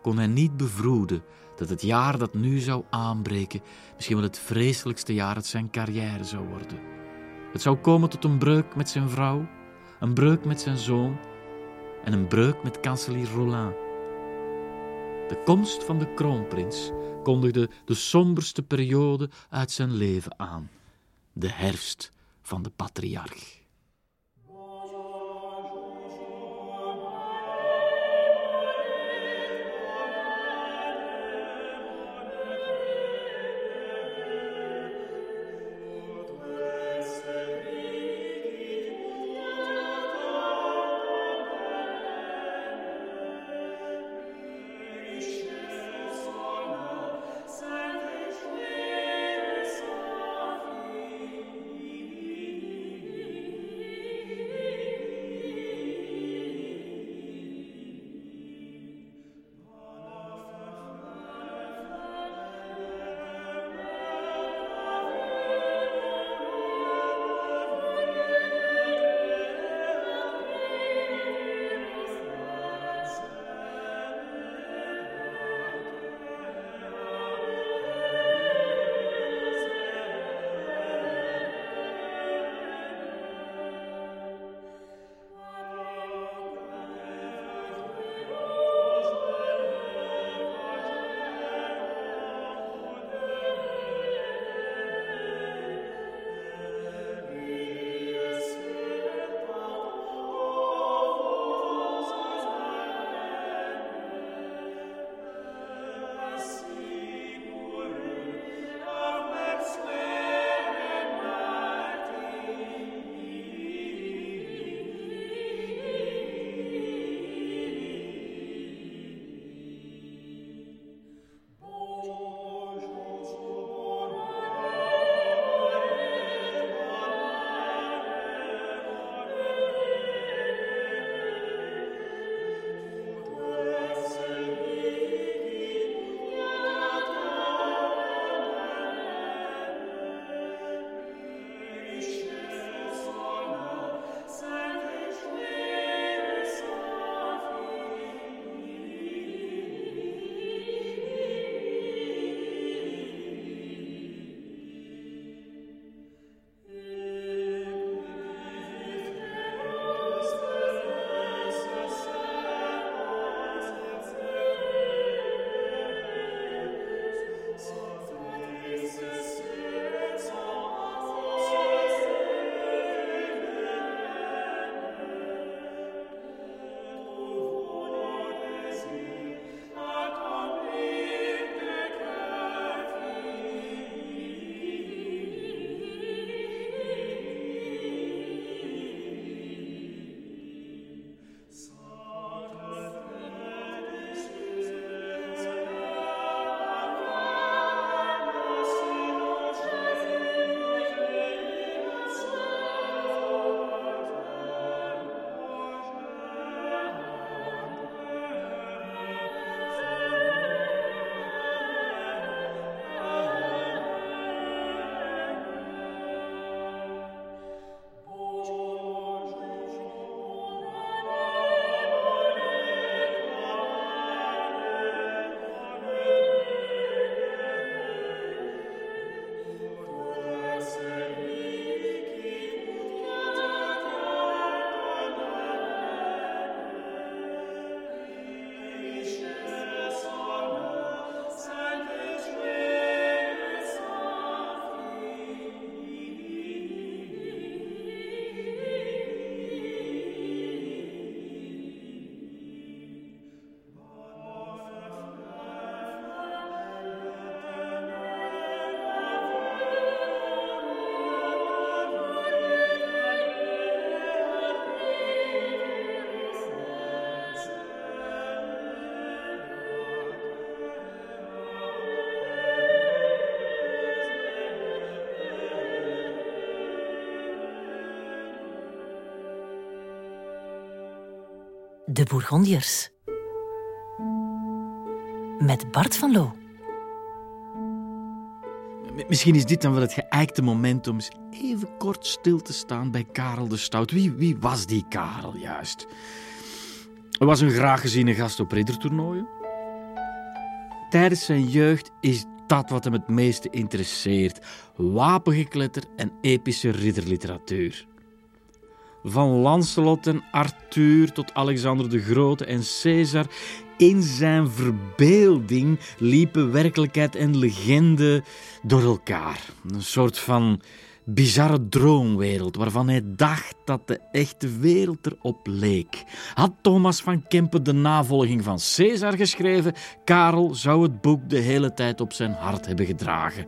kon hij niet bevroeden dat het jaar dat nu zou aanbreken misschien wel het vreselijkste jaar uit zijn carrière zou worden. Het zou komen tot een breuk met zijn vrouw, een breuk met zijn zoon en een breuk met kanselier Rollin. De komst van de kroonprins kondigde de somberste periode uit zijn leven aan, de herfst van de patriarch. Bourgondiërs. Met Bart van Loo. Misschien is dit dan wel het geëikte moment om eens even kort stil te staan bij Karel de Stout. Wie, wie was die Karel juist? Hij was een graag geziene gast op riddertoernooien. Tijdens zijn jeugd is dat wat hem het meeste interesseert: wapengekletter en epische ridderliteratuur. Van Lancelot en Arthur tot Alexander de Grote en Caesar. In zijn verbeelding liepen werkelijkheid en legende door elkaar. Een soort van bizarre droomwereld waarvan hij dacht dat de echte wereld erop leek. Had Thomas van Kempen de navolging van Caesar geschreven, Karel zou het boek de hele tijd op zijn hart hebben gedragen.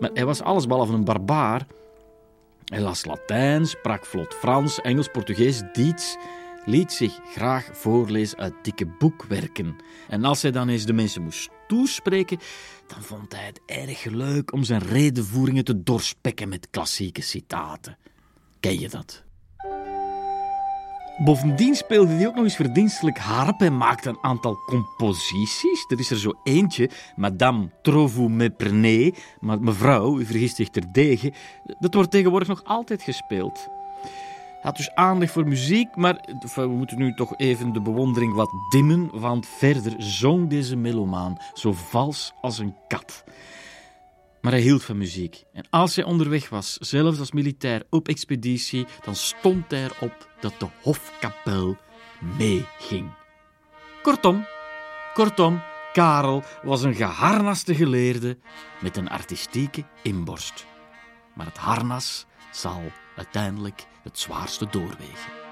Maar hij was allesbehalve een barbaar. Hij las Latijn, sprak vlot Frans, Engels, Portugees, Diets, liet zich graag voorlezen uit dikke boekwerken. En als hij dan eens de mensen moest toespreken, dan vond hij het erg leuk om zijn redenvoeringen te doorspekken met klassieke citaten. Ken je dat? Bovendien speelde hij ook nog eens verdienstelijk harp en maakte een aantal composities. Er is er zo eentje, Madame Trovu me prenez, maar mevrouw, u vergist zich terdege. Dat wordt tegenwoordig nog altijd gespeeld. Hij had dus aandacht voor muziek, maar we moeten nu toch even de bewondering wat dimmen, want verder zong deze melomaan zo vals als een kat. Maar hij hield van muziek. En als hij onderweg was, zelfs als militair op expeditie, dan stond hij erop dat de hofkapel meeging. Kortom, kortom, Karel was een geharnaste geleerde met een artistieke inborst. Maar het harnas zal uiteindelijk het zwaarste doorwegen.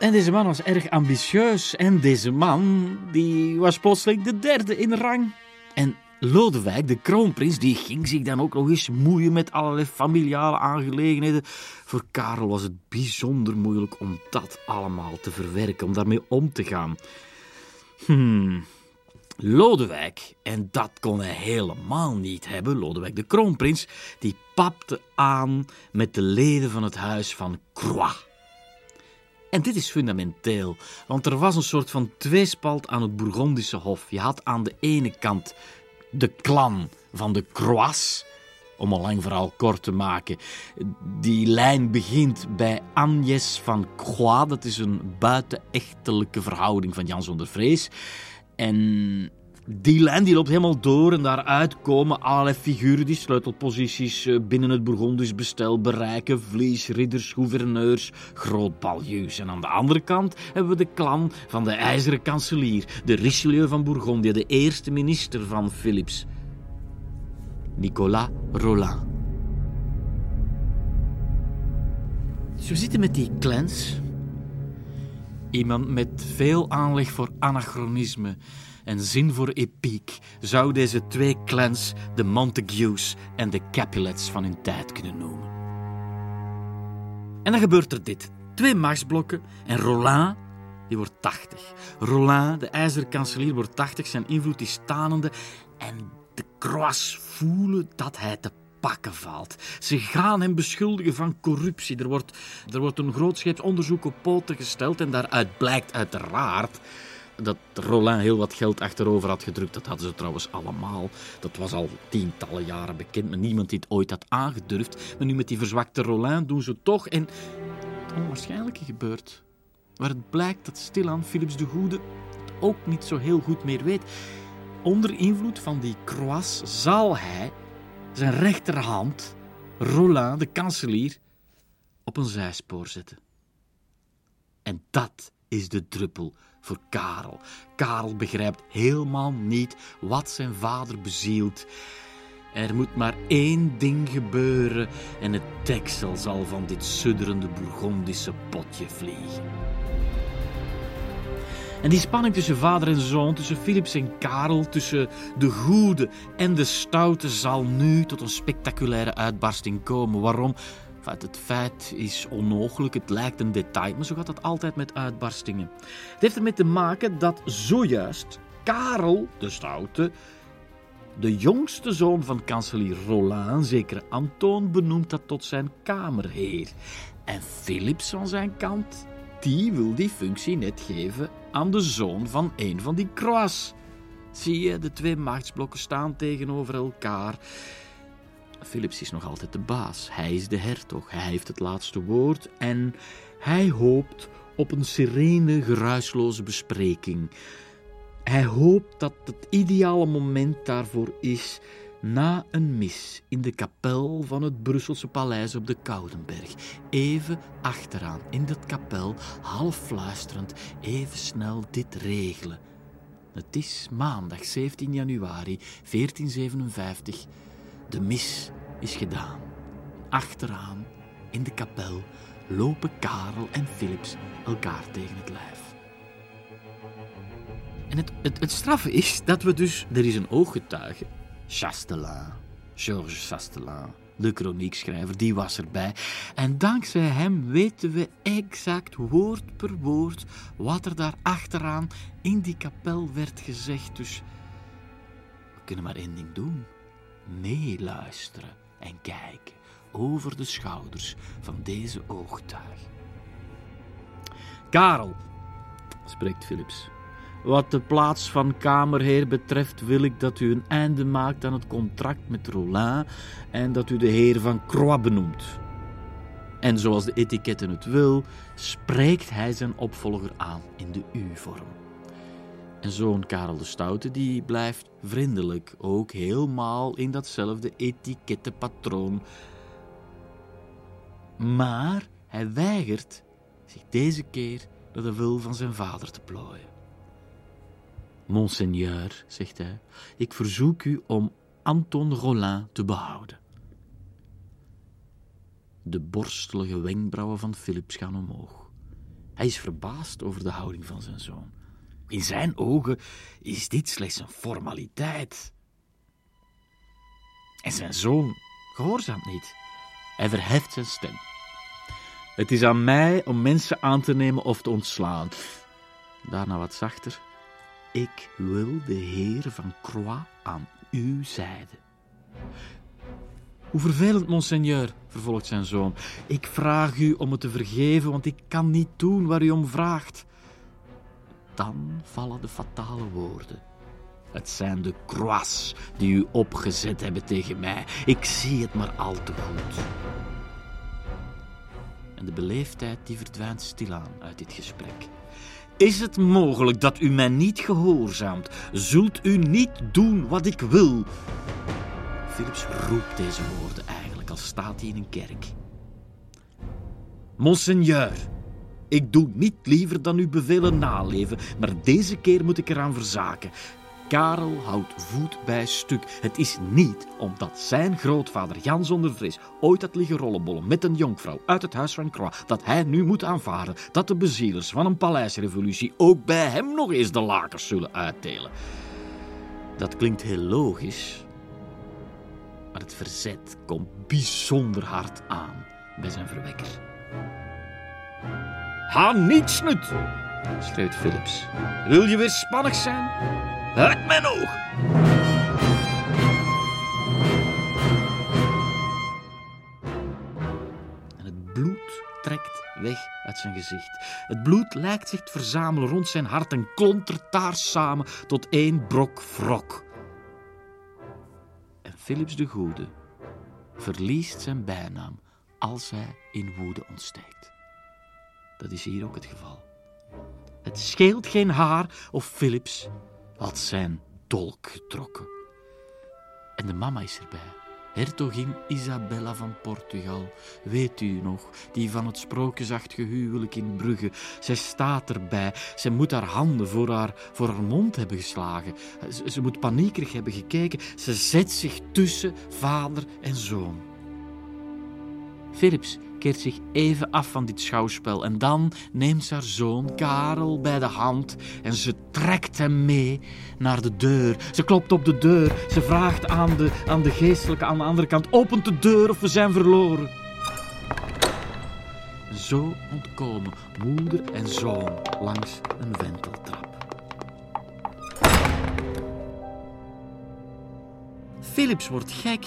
En deze man was erg ambitieus. En deze man die was plotseling de derde in rang. En Lodewijk, de kroonprins, die ging zich dan ook nog eens moeien met allerlei familiale aangelegenheden. Voor Karel was het bijzonder moeilijk om dat allemaal te verwerken, om daarmee om te gaan. Hmm. Lodewijk, en dat kon hij helemaal niet hebben, Lodewijk de kroonprins, die papte aan met de leden van het huis van Croix. En dit is fundamenteel, want er was een soort van tweespalt aan het Bourgondische hof. Je had aan de ene kant de clan van de Croix, om een lang verhaal kort te maken. Die lijn begint bij Agnes van Croix, dat is een buitenechtelijke verhouding van Jan zonder Vrees. En die lijn die loopt helemaal door en daaruit komen allerlei figuren die sleutelposities eh, binnen het Bourgondisch bestel bereiken. Vlies, ridders, gouverneurs, groot baljuws. En aan de andere kant hebben we de klan van de ijzeren kanselier, de Richelieu van Bourgondië, de eerste minister van Philips, Nicolas Roland. Dus we zitten met die clans. Iemand met veel aanleg voor anachronisme en zin voor epiek zou deze twee clans de Montagues en de Capulets van hun tijd kunnen noemen. En dan gebeurt er dit. Twee machtsblokken en Roland, die wordt 80. Roland, de ijzeren kanselier, wordt 80. Zijn invloed is stanende en de Croix voelen dat hij te pakken valt. Ze gaan hem beschuldigen van corruptie. Er wordt, er wordt een grootscheeps onderzoek op poten gesteld en daaruit blijkt uiteraard dat Roland heel wat geld achterover had gedrukt. Dat hadden ze trouwens allemaal. Dat was al tientallen jaren bekend, maar niemand die het ooit had aangedurfd. Maar nu met die verzwakte Roland doen ze toch. En het onwaarschijnlijke gebeurt. Waar het blijkt dat stilaan Philips de Goede het ook niet zo heel goed meer weet. Onder invloed van die Croix zal hij zijn rechterhand, Roland, de kanselier, op een zijspoor zetten. En dat is de druppel voor Karel. Karel begrijpt helemaal niet wat zijn vader bezielt. Er moet maar één ding gebeuren en het deksel zal van dit sudderende Bourgondische potje vliegen. En die spanning tussen vader en zoon, tussen Philips en Karel, tussen de goede en de stoute, zal nu tot een spectaculaire uitbarsting komen. Waarom? Het feit is onmogelijk, het lijkt een detail, maar zo gaat dat altijd met uitbarstingen. Het heeft ermee te maken dat zojuist Karel de Stoute De jongste zoon van kanselier Roland, zeker Antoon, benoemt dat tot zijn kamerheer. En Philips van zijn kant, die wil die functie net geven aan de zoon van een van die Croix. Zie je, de twee machtsblokken staan tegenover elkaar. Philips is nog altijd de baas. Hij is de hertog. Hij heeft het laatste woord en hij hoopt op een serene, geruisloze bespreking. Hij hoopt dat het ideale moment daarvoor is na een mis in de kapel van het Brusselse paleis op de Koudenberg. Even achteraan in dat kapel, half fluisterend, even snel dit regelen. Het is maandag 17 januari 1457. De mis is gedaan. Achteraan in de kapel lopen Karel en Philips elkaar tegen het lijf. En het, het, het straffe is dat we dus... Er is een ooggetuige. Chastelin. Georges Chastelin. De chroniekschrijver, die was erbij. En dankzij hem weten we exact woord per woord wat er daar achteraan in die kapel werd gezegd. Dus we kunnen maar één ding doen. Meeluisteren en kijken over de schouders van deze oogtuig. Karel, spreekt Philips. Wat de plaats van kamerheer betreft wil ik dat u een einde maakt aan het contract met Rollin en dat u de heer van Croix benoemt. En zoals de etiketten het wil, spreekt hij zijn opvolger aan in de U-vorm. En zoon Karel de Stoute die blijft vriendelijk, ook helemaal in datzelfde etikettenpatroon. Maar hij weigert zich deze keer naar de wil van zijn vader te plooien. Monseigneur, zegt hij, ik verzoek u om Anton Rollin te behouden. De borstelige wenkbrauwen van Philips gaan omhoog. Hij is verbaasd over de houding van zijn zoon. In zijn ogen is dit slechts een formaliteit. En zijn zoon gehoorzaamt niet. Hij verheft zijn stem. Het is aan mij om mensen aan te nemen of te ontslaan. Daarna wat zachter. Ik wil de Heer van Croix aan uw zijde. Hoe vervelend, monseigneur, vervolgt zijn zoon. Ik vraag u om het te vergeven, want ik kan niet doen waar u om vraagt. Dan vallen de fatale woorden. Het zijn de croix die u opgezet hebben tegen mij. Ik zie het maar al te goed. En de beleefdheid die verdwijnt stilaan uit dit gesprek. Is het mogelijk dat u mij niet gehoorzaamt? Zult u niet doen wat ik wil? Philips roept deze woorden eigenlijk, als staat hij in een kerk. Monseigneur, ik doe niet liever dan uw bevelen naleven, maar deze keer moet ik eraan verzaken. Karel houdt voet bij stuk. Het is niet omdat zijn grootvader Jan zonder vrees ooit had liggen rollenbollen met een jonkvrouw uit het huis van Croix, dat hij nu moet aanvaarden dat de bezielers van een paleisrevolutie ook bij hem nog eens de lakens zullen uitdelen. Dat klinkt heel logisch, maar het verzet komt bijzonder hard aan bij zijn verwekker. Ha niet, snut! schreeuwt Philips. Wil je weer spannig zijn? Uit mijn oog! En het bloed trekt weg uit zijn gezicht. Het bloed lijkt zich te verzamelen rond zijn hart en klontert daar samen tot één brok wrok. En Philips de Goede verliest zijn bijnaam als hij in woede ontsteekt. Dat is hier ook het geval. Het scheelt geen haar of Philips had zijn dolk getrokken. En de mama is erbij. Hertogin Isabella van Portugal, weet u nog, die van het sprookjesachtige huwelijk in Brugge. Zij staat erbij. Zij moet haar handen voor haar, voor haar mond hebben geslagen. Ze, ze moet paniekerig hebben gekeken. Ze zet zich tussen vader en zoon. Philips keert zich even af van dit schouwspel en dan neemt ze haar zoon Karel bij de hand en ze trekt hem mee naar de deur. Ze klopt op de deur, ze vraagt aan de, aan de geestelijke aan de andere kant: opent de deur of we zijn verloren. Zo ontkomen moeder en zoon langs een wenteltrap. Philips wordt gek.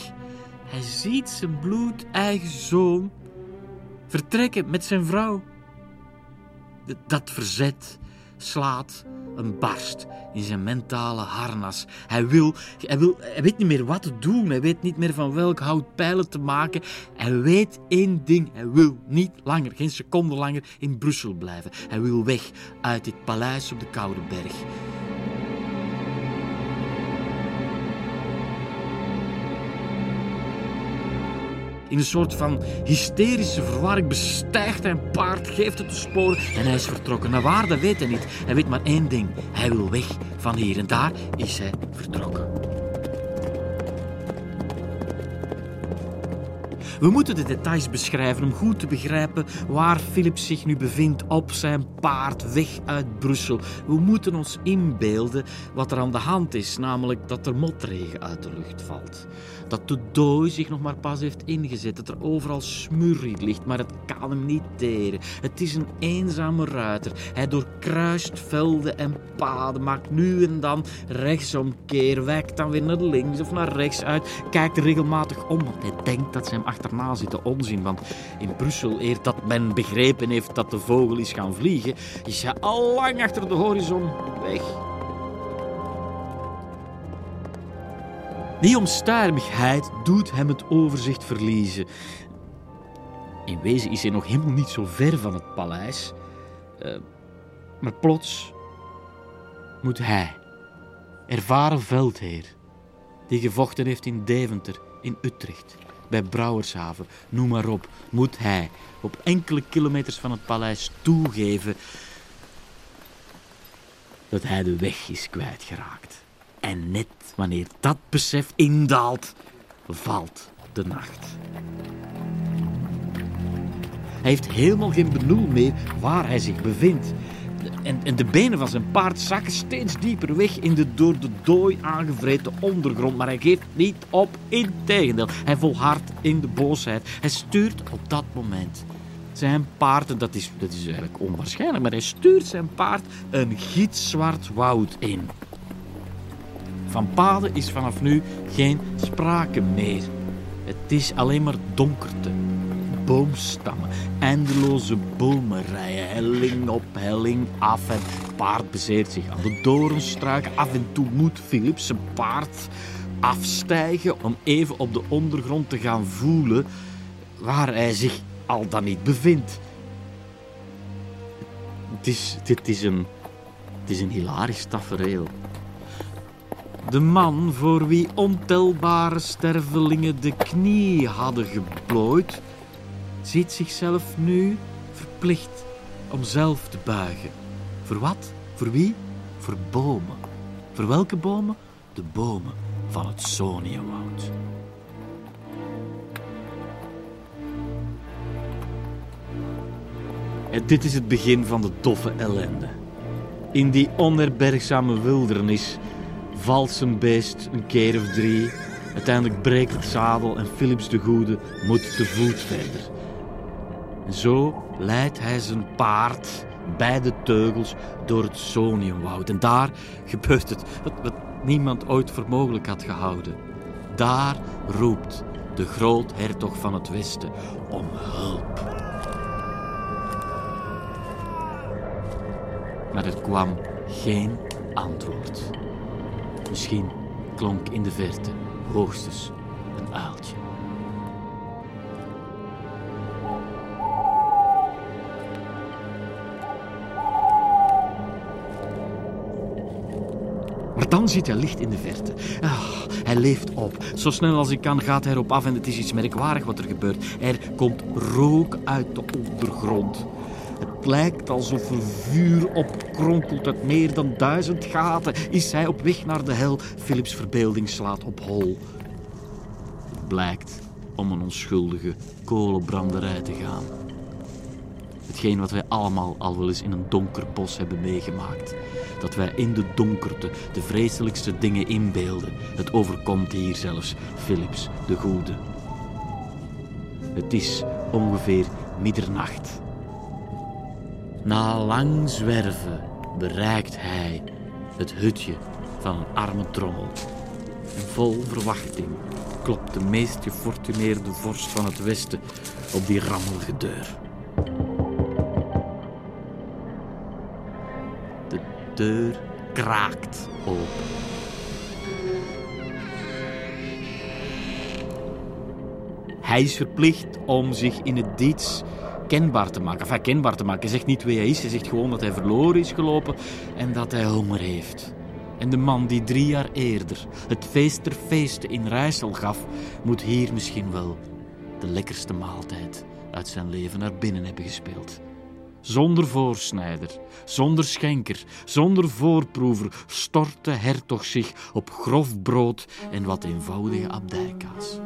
Hij ziet zijn bloedeigen zoon vertrekken met zijn vrouw. Dat verzet slaat een barst in zijn mentale harnas. Hij wil, hij wil, hij weet niet meer wat te doen. Hij weet niet meer van welk hout pijlen te maken. Hij weet één ding. Hij wil niet langer, geen seconde langer in Brussel blijven. Hij wil weg uit dit paleis op de Koude Berg. In een soort van hysterische verwarring bestijgt hij een paard, geeft het de sporen en hij is vertrokken. Naar waar, dat weet hij niet. Hij weet maar één ding. Hij wil weg van hier en daar is hij vertrokken. We moeten de details beschrijven om goed te begrijpen waar Philip zich nu bevindt op zijn paard weg uit Brussel. We moeten ons inbeelden wat er aan de hand is, namelijk dat er motregen uit de lucht valt. Dat de dooi zich nog maar pas heeft ingezet, dat er overal smurrie ligt, maar het kan hem niet teren. Het is een eenzame ruiter. Hij doorkruist velden en paden, maakt nu en dan rechtsomkeer, wijkt dan weer naar links of naar rechts uit, kijkt regelmatig om, want hij denkt dat ze hem achterna zitten onzin. Want in Brussel, eer dat men begrepen heeft dat de vogel is gaan vliegen, is hij al lang achter de horizon weg. Die onstuimigheid doet hem het overzicht verliezen. In wezen is hij nog helemaal niet zo ver van het paleis. Eh, maar plots moet hij, ervaren veldheer, die gevochten heeft in Deventer, in Utrecht, bij Brouwershaven, noem maar op, moet hij op enkele kilometers van het paleis toegeven dat hij de weg is kwijtgeraakt. En net wanneer dat besef indaalt, valt de nacht. Hij heeft helemaal geen benul meer waar hij zich bevindt. En, en de benen van zijn paard zakken steeds dieper weg in de door de dooi aangevreten ondergrond. Maar hij geeft niet op, integendeel. Hij volhardt in de boosheid. Hij stuurt op dat moment zijn paard, en dat is, dat is eigenlijk onwaarschijnlijk, maar hij stuurt zijn paard een gitzwart woud in. Van paden is vanaf nu geen sprake meer. Het is alleen maar donkerte. Boomstammen, eindeloze bomenrijen, helling op helling af en het paard bezeert zich aan de doornstruiken. Af en toe moet Philip zijn paard afstijgen om even op de ondergrond te gaan voelen waar hij zich al dan niet bevindt. Het is, dit is een, het is een hilarisch tafereel. De man voor wie ontelbare stervelingen de knie hadden geplooid, ziet zichzelf nu verplicht om zelf te buigen. Voor wat? Voor wie? Voor bomen. Voor welke bomen? De bomen van het Soniawoud. En dit is het begin van de doffe ellende. In die onherbergzame wildernis valt zijn beest een keer of drie. Uiteindelijk breekt het zadel en Philips de Goede moet te voet verder. En zo leidt hij zijn paard bij de teugels door het Soniumwoud. En daar gebeurt het wat, niemand ooit voor mogelijk had gehouden. Daar roept de groothertog van het Westen om hulp. Maar er kwam geen antwoord. Misschien klonk in de verte hoogstens een uiltje. Maar dan ziet hij licht in de verte. Ah, hij leeft op. Zo snel als hij kan gaat hij erop af en het is iets merkwaardig wat er gebeurt. Er komt rook uit de ondergrond. Het lijkt alsof er vuur opkronkelt uit meer dan duizend gaten. Is hij op weg naar de hel? Philips verbeelding slaat op hol. Het blijkt om een onschuldige kolenbranderij te gaan. Hetgeen wat wij allemaal al wel eens in een donker bos hebben meegemaakt. Dat wij in de donkerte de vreselijkste dingen inbeelden. Het overkomt hier zelfs Philips de Goede. Het is ongeveer middernacht. Na lang zwerven bereikt hij het hutje van een arme trommel. En vol verwachting klopt de meest gefortuneerde vorst van het Westen op die rammelige deur. De deur kraakt open. Hij is verplicht om zich in het diets kenbaar te maken. Enfin, te maken. Hij zegt niet wie hij is. Hij zegt gewoon dat hij verloren is gelopen en dat hij honger heeft. En de man die drie jaar eerder het feest ter feesten in Rijssel gaf, moet hier misschien wel de lekkerste maaltijd uit zijn leven naar binnen hebben gespeeld. Zonder voorsnijder, zonder schenker, zonder voorproever stort de hertog zich op grof brood en wat eenvoudige abdijkaas.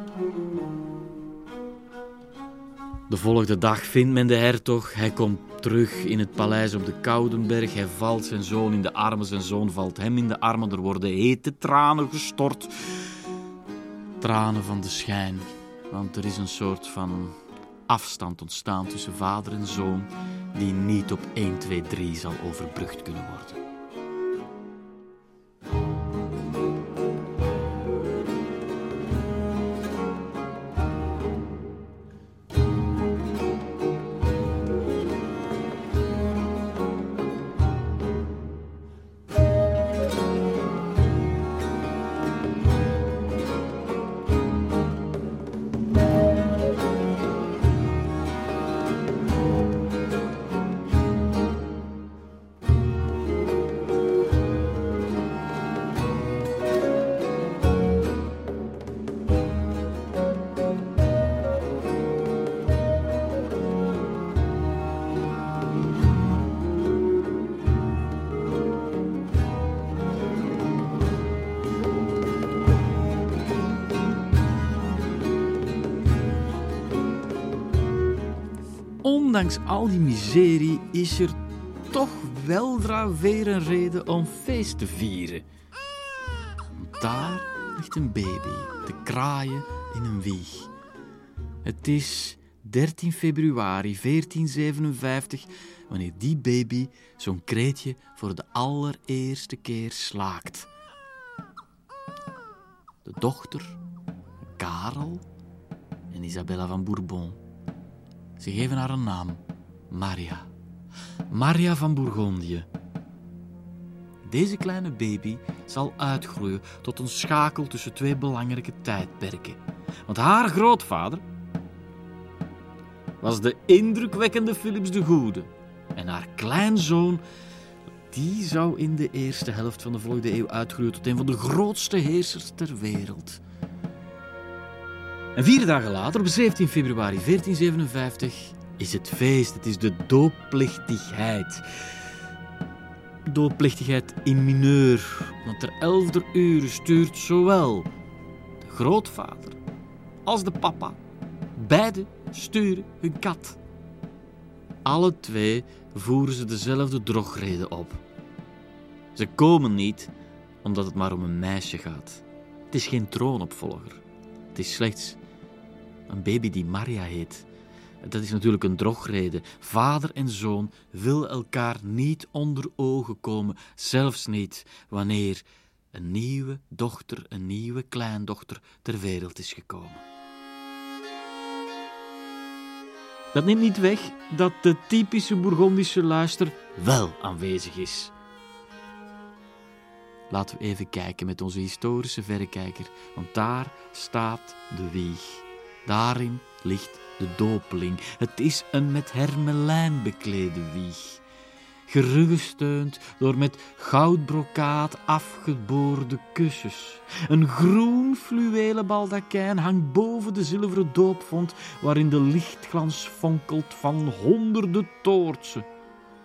De volgende dag vindt men de hertog. Hij komt terug in het paleis op de Koudenberg. Hij valt zijn zoon in de armen. Zijn zoon valt hem in de armen. Er worden hete tranen gestort. Tranen van de schijn. Want er is een soort van afstand ontstaan tussen vader en zoon, die niet op 1, 2, 3 zal overbrugd kunnen worden. Ondanks al die miserie is er toch weldra weer een reden om feest te vieren. Daar ligt een baby te kraaien in een wieg. Het is 13 februari 1457 wanneer die baby zo'n kreetje voor de allereerste keer slaakt. De dochter, Karel en Isabella van Bourbon ze geven haar een naam: Maria. Maria van Bourgondië. Deze kleine baby zal uitgroeien tot een schakel tussen twee belangrijke tijdperken. Want haar grootvader was de indrukwekkende Philips de Goede. En haar kleinzoon, die zou in de eerste helft van de volgende eeuw uitgroeien tot een van de grootste heersers ter wereld. En vier dagen later, op 17 februari 1457, is het feest. Het is de doopplichtigheid. Doopplichtigheid in mineur, want ter elfde uur stuurt zowel de grootvader als de papa, beide sturen hun kat. Alle twee voeren ze dezelfde drogreden op. Ze komen niet omdat het maar om een meisje gaat. Het is geen troonopvolger. Het is slechts een baby die Maria heet. Dat is natuurlijk een drogreden. Vader en zoon willen elkaar niet onder ogen komen, zelfs niet wanneer een nieuwe dochter, een nieuwe kleindochter ter wereld is gekomen. Dat neemt niet weg dat de typische Bourgondische luister wel aanwezig is. Laten we even kijken met onze historische verrekijker, want daar staat de wieg. Daarin ligt de dopeling. Het is een met hermelijn beklede wieg. Gerugesteund door met goudbrokaat afgeboorde kussens. Een groen fluwelen baldakijn hangt boven de zilveren doopvond, waarin de lichtglans fonkelt van honderden toortsen.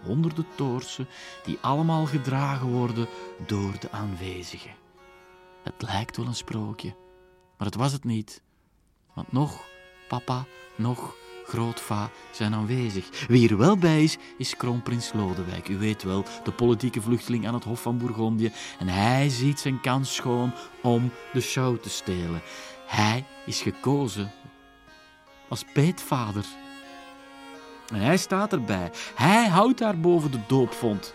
Honderden toortsen die allemaal gedragen worden door de aanwezigen. Het lijkt wel een sprookje, maar het was het niet. Want nog papa, nog grootva zijn aanwezig. Wie er wel bij is, is kroonprins Lodewijk. U weet wel, de politieke vluchteling aan het Hof van Bourgondië. En hij ziet zijn kans schoon om de show te stelen. Hij is gekozen als peetvader. En hij staat erbij. Hij houdt daar boven de doopvond.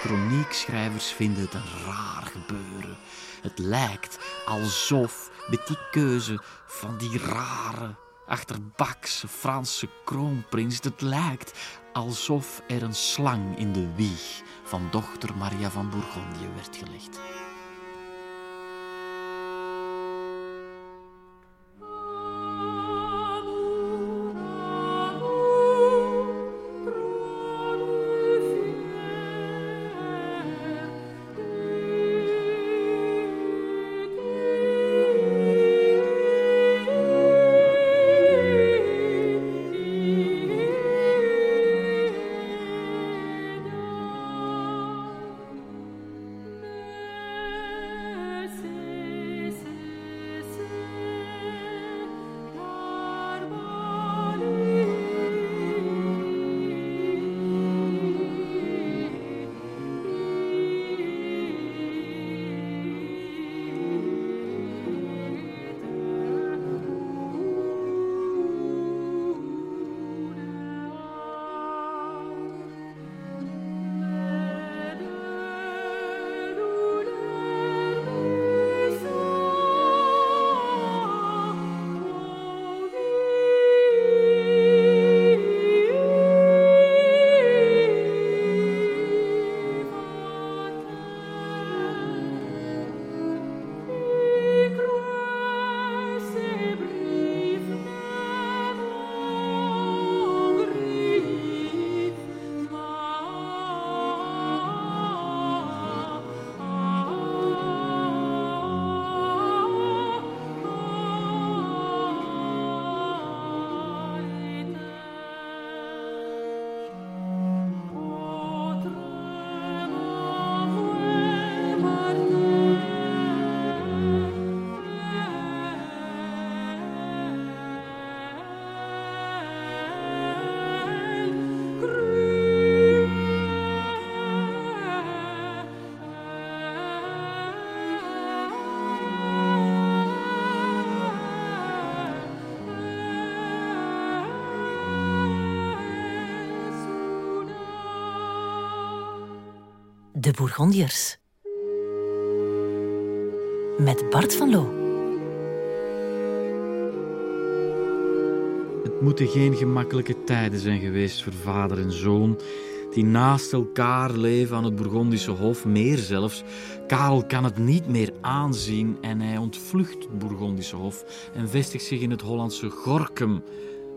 kroniekschrijvers vinden het een raar gebeuren. Het lijkt alsof met die keuze van die rare, achterbakse Franse kroonprins, het lijkt alsof er een slang in de wieg van dochter Maria van Bourgondië werd gelegd. De Bourgondiërs. Met Bart van Loo. Het moeten geen gemakkelijke tijden zijn geweest voor vader en zoon, die naast elkaar leven aan het Bourgondische Hof, meer zelfs. Karel kan het niet meer aanzien en hij ontvlucht het Bourgondische Hof en vestigt zich in het Hollandse Gorkum,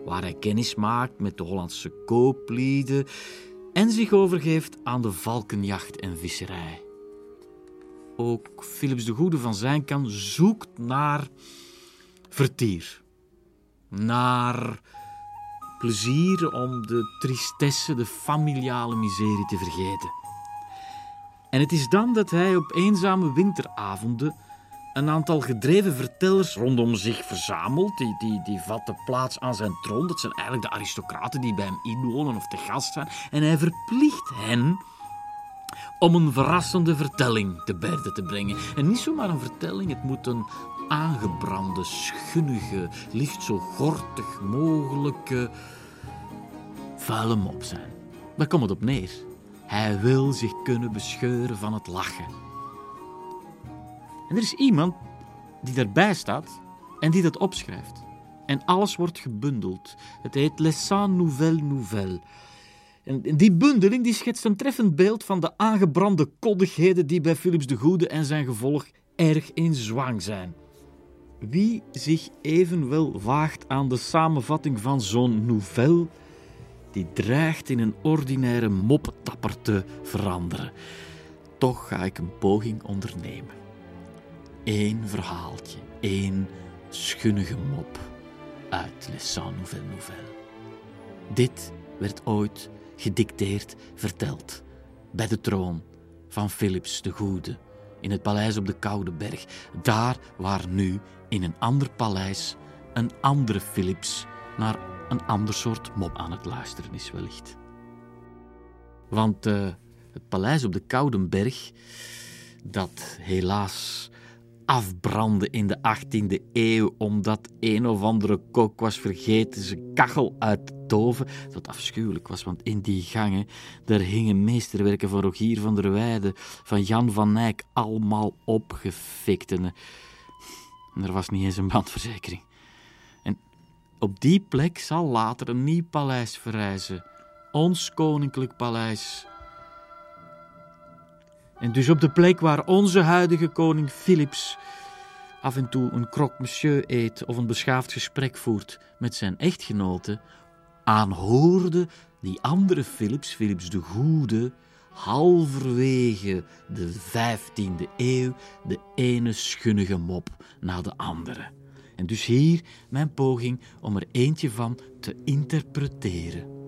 waar hij kennis maakt met de Hollandse kooplieden en zich overgeeft aan de valkenjacht en visserij. Ook Philips de Goede van zijn kant zoekt naar vertier, naar plezier om de tristesse, de familiale miserie te vergeten. En het is dan dat hij op eenzame winteravonden een aantal gedreven vertellers rondom zich verzamelt. Die, die, die vatten plaats aan zijn troon. Dat zijn eigenlijk de aristocraten die bij hem inwonen of te gast zijn. En hij verplicht hen om een verrassende vertelling te berden te brengen. En niet zomaar een vertelling, het moet een aangebrande, schunnige, liefst zo gortig mogelijke vuile mop zijn. Daar komt het op neer. Hij wil zich kunnen bescheuren van het lachen. En er is iemand die daarbij staat en die dat opschrijft. En alles wordt gebundeld. Het heet Les Cent Nouvelles Nouvelles. En die bundeling die schetst een treffend beeld van de aangebrande koddigheden die bij Philips de Goede en zijn gevolg erg in zwang zijn. Wie zich evenwel waagt aan de samenvatting van zo'n nouvelle, die dreigt in een ordinaire moppetapper te veranderen. Toch ga ik een poging ondernemen. Eén verhaaltje, één schunnige mop uit Les Cent Nouvelles Nouvelles. Dit werd ooit gedicteerd verteld bij de troon van Philips de Goede in het paleis op de Koude Berg. Daar waar nu in een ander paleis een andere Philips naar een ander soort mop aan het luisteren is wellicht. Want uh, het paleis op de Koude Berg, dat helaas afbrandde in de 18e eeuw omdat een of andere kok was vergeten zijn kachel uit te toven. Dat afschuwelijk was, want in die gangen daar hingen meesterwerken van Rogier van der Weijden, van Jan van Eyck, allemaal opgefikt. En er was niet eens een brandverzekering. En op die plek zal later een nieuw paleis verrijzen. Ons koninklijk paleis. En dus op de plek waar onze huidige koning Philips af en toe een croque monsieur eet of een beschaafd gesprek voert met zijn echtgenote, aanhoorde die andere Philips, Philips de Goede, halverwege de 15e eeuw de ene schunnige mop na de andere. En dus hier mijn poging om er eentje van te interpreteren.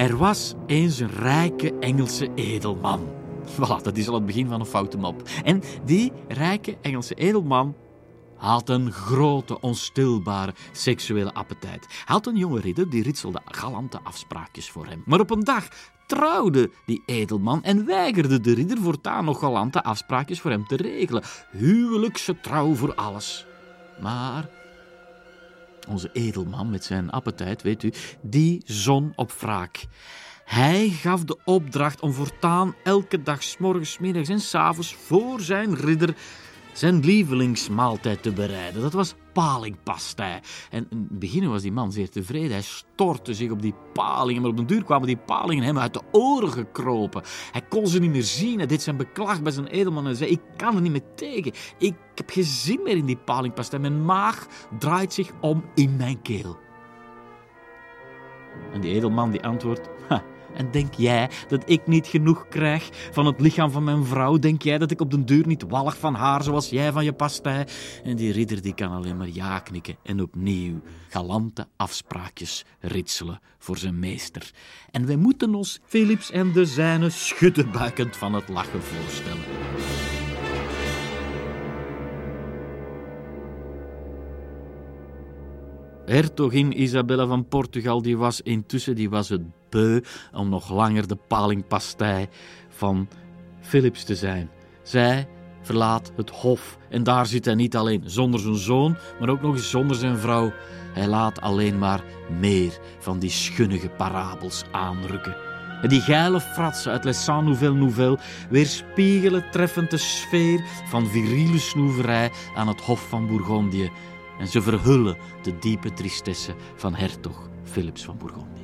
Er was eens een rijke Engelse edelman. Voilà, dat is al het begin van een foute mop. En die rijke Engelse edelman had een grote, onstilbare seksuele appetijt. Hij had een jonge ridder die ritselde galante afspraakjes voor hem. Maar op een dag trouwde die edelman en weigerde de ridder voortaan nog galante afspraakjes voor hem te regelen. Huwelijkse trouw voor alles. Maar onze edelman met zijn appetijt, weet u, die zon op wraak. Hij gaf de opdracht om voortaan elke dag, s morgens, middags en s avonds voor zijn ridder zijn lievelingsmaaltijd te bereiden. Dat was palingpastei. En in het begin was die man zeer tevreden. Hij stortte zich op die palingen, maar op den duur kwamen die palingen hem uit de oren gekropen. Hij kon ze niet meer zien. Hij deed zijn beklag bij zijn edelman en zei: Ik kan er niet meer tegen. Ik heb geen zin meer in die palingpastei. Mijn maag draait zich om in mijn keel. En die edelman die antwoordt: en denk jij dat ik niet genoeg krijg van het lichaam van mijn vrouw? Denk jij dat ik op den duur niet wallig van haar zoals jij van je pastei? En die ridder die kan alleen maar ja knikken en opnieuw galante afspraakjes ritselen voor zijn meester. En wij moeten ons Philips en de zijne schuddenbuikend van het lachen voorstellen. Hertogin Isabella van Portugal die was intussen die was het om nog langer de palingpastei van Philips te zijn. Zij verlaat het hof en daar zit hij niet alleen zonder zijn zoon, maar ook nog eens zonder zijn vrouw. Hij laat alleen maar meer van die schunnige parabels aanrukken. En die geile fratsen uit Les Sans Nouvelles Nouvelles weerspiegelen treffend de sfeer van viriele snoeverij aan het Hof van Bourgondië. En ze verhullen de diepe tristesse van hertog Philips van Bourgondië.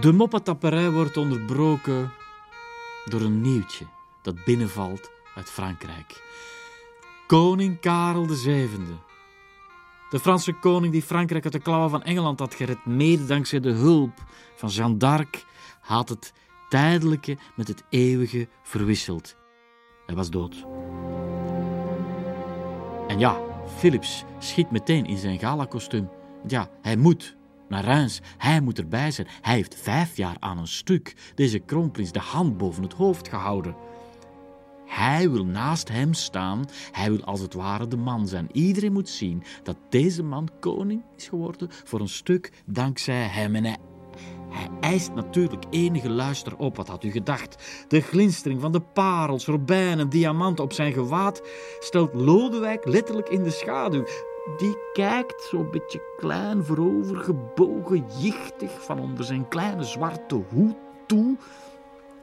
De moppetapperij wordt onderbroken door een nieuwtje dat binnenvalt uit Frankrijk. Koning Karel VII. De Franse koning die Frankrijk uit de klauwen van Engeland had gered, mede dankzij de hulp van Jeanne d'Arc, had het tijdelijke met het eeuwige verwisseld. Hij was dood. En ja, Philips schiet meteen in zijn gala-kostuum. Ja, hij moet Reims. Hij moet erbij zijn. Hij heeft vijf jaar aan een stuk deze kroonprins de hand boven het hoofd gehouden. Hij wil naast hem staan. Hij wil als het ware de man zijn. Iedereen moet zien dat deze man koning is geworden voor een stuk dankzij hem. En hij, hij eist natuurlijk enige luister op. Wat had u gedacht? De glinstering van de parels, robijnen, diamanten op zijn gewaad stelt Lodewijk letterlijk in de schaduw. Die kijkt zo'n beetje klein, voorovergebogen, jichtig van onder zijn kleine zwarte hoed toe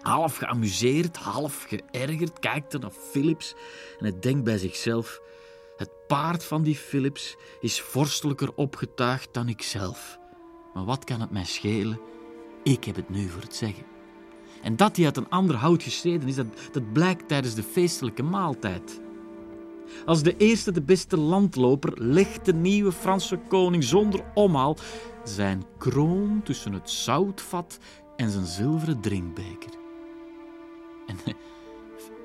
half geamuseerd, half geërgerd, kijkt er naar Philips en hij denkt bij zichzelf: Het paard van die Philips is vorstelijker opgetuigd dan ikzelf. Maar wat kan het mij schelen? Ik heb het nu voor het zeggen. En dat hij uit een ander hout gesneden is, dat, dat blijkt tijdens de feestelijke maaltijd. Als de eerste de beste landloper legt de nieuwe Franse koning zonder omhaal zijn kroon tussen het zoutvat en zijn zilveren drinkbeker. En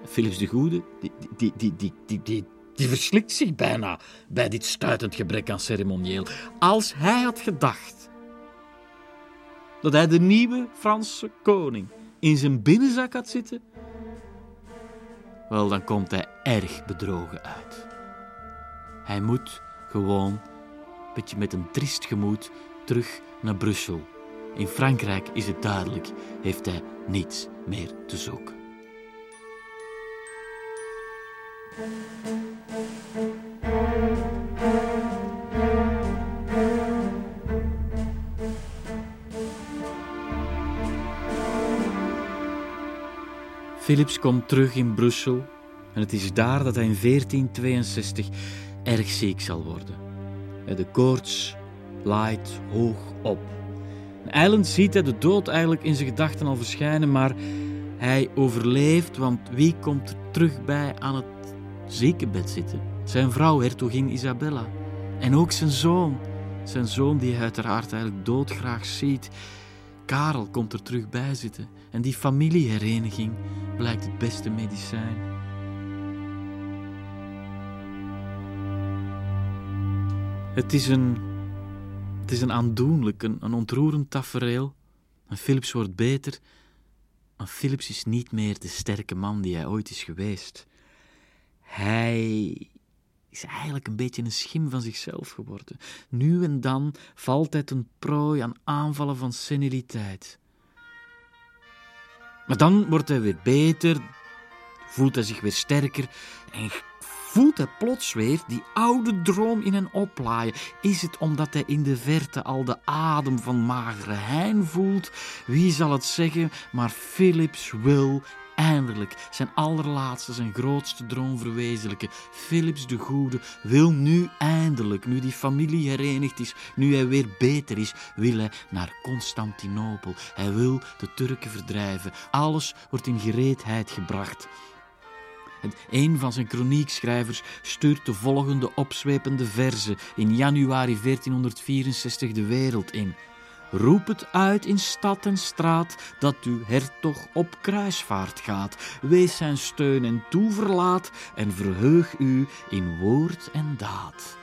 Philips de Goede, die, die, die, die, die, die, die verslikt zich bijna bij dit stuitend gebrek aan ceremonieel. Als hij had gedacht dat hij de nieuwe Franse koning in zijn binnenzak had zitten, wel, dan komt hij erg bedrogen uit. Hij moet gewoon, een beetje met een triest gemoed, terug naar Brussel. In Frankrijk is het duidelijk, heeft hij niets meer te zoeken. Philips komt terug in Brussel en het is daar dat hij in 1462 erg ziek zal worden. De koorts laait hoog op. Eiland ziet hij de dood eigenlijk in zijn gedachten al verschijnen, maar hij overleeft, want wie komt er terug bij aan het ziekenbed zitten? Zijn vrouw, hertogin Isabella. En ook zijn zoon. Zijn zoon die hij uiteraard eigenlijk doodgraag ziet. Karel komt er terug bij zitten. En die familiehereniging blijkt het beste medicijn. Het is een, het is een aandoenlijk, een, een ontroerend tafereel. En Philips wordt beter, maar Philips is niet meer de sterke man die hij ooit is geweest. Hij is eigenlijk een beetje een schim van zichzelf geworden. Nu en dan valt hij ten prooi aan aanvallen van seniliteit. Maar dan wordt hij weer beter, voelt hij zich weer sterker en voelt hij plots weer die oude droom in hem oplaaien. Is het omdat hij in de verte al de adem van magere hein voelt? Wie zal het zeggen, maar Philips wil eindelijk zijn allerlaatste, zijn grootste droom verwezenlijken. Philips de Goede wil nu eindelijk, nu die familie herenigd is, nu hij weer beter is, wil hij naar Constantinopel. Hij wil de Turken verdrijven. Alles wordt in gereedheid gebracht. En een van zijn kroniekschrijvers stuurt de volgende opzwepende verzen in januari 1464 de wereld in. Roep het uit in stad en straat dat uw hertog op kruisvaart gaat. Wees zijn steun en toeverlaat en verheug u in woord en daad.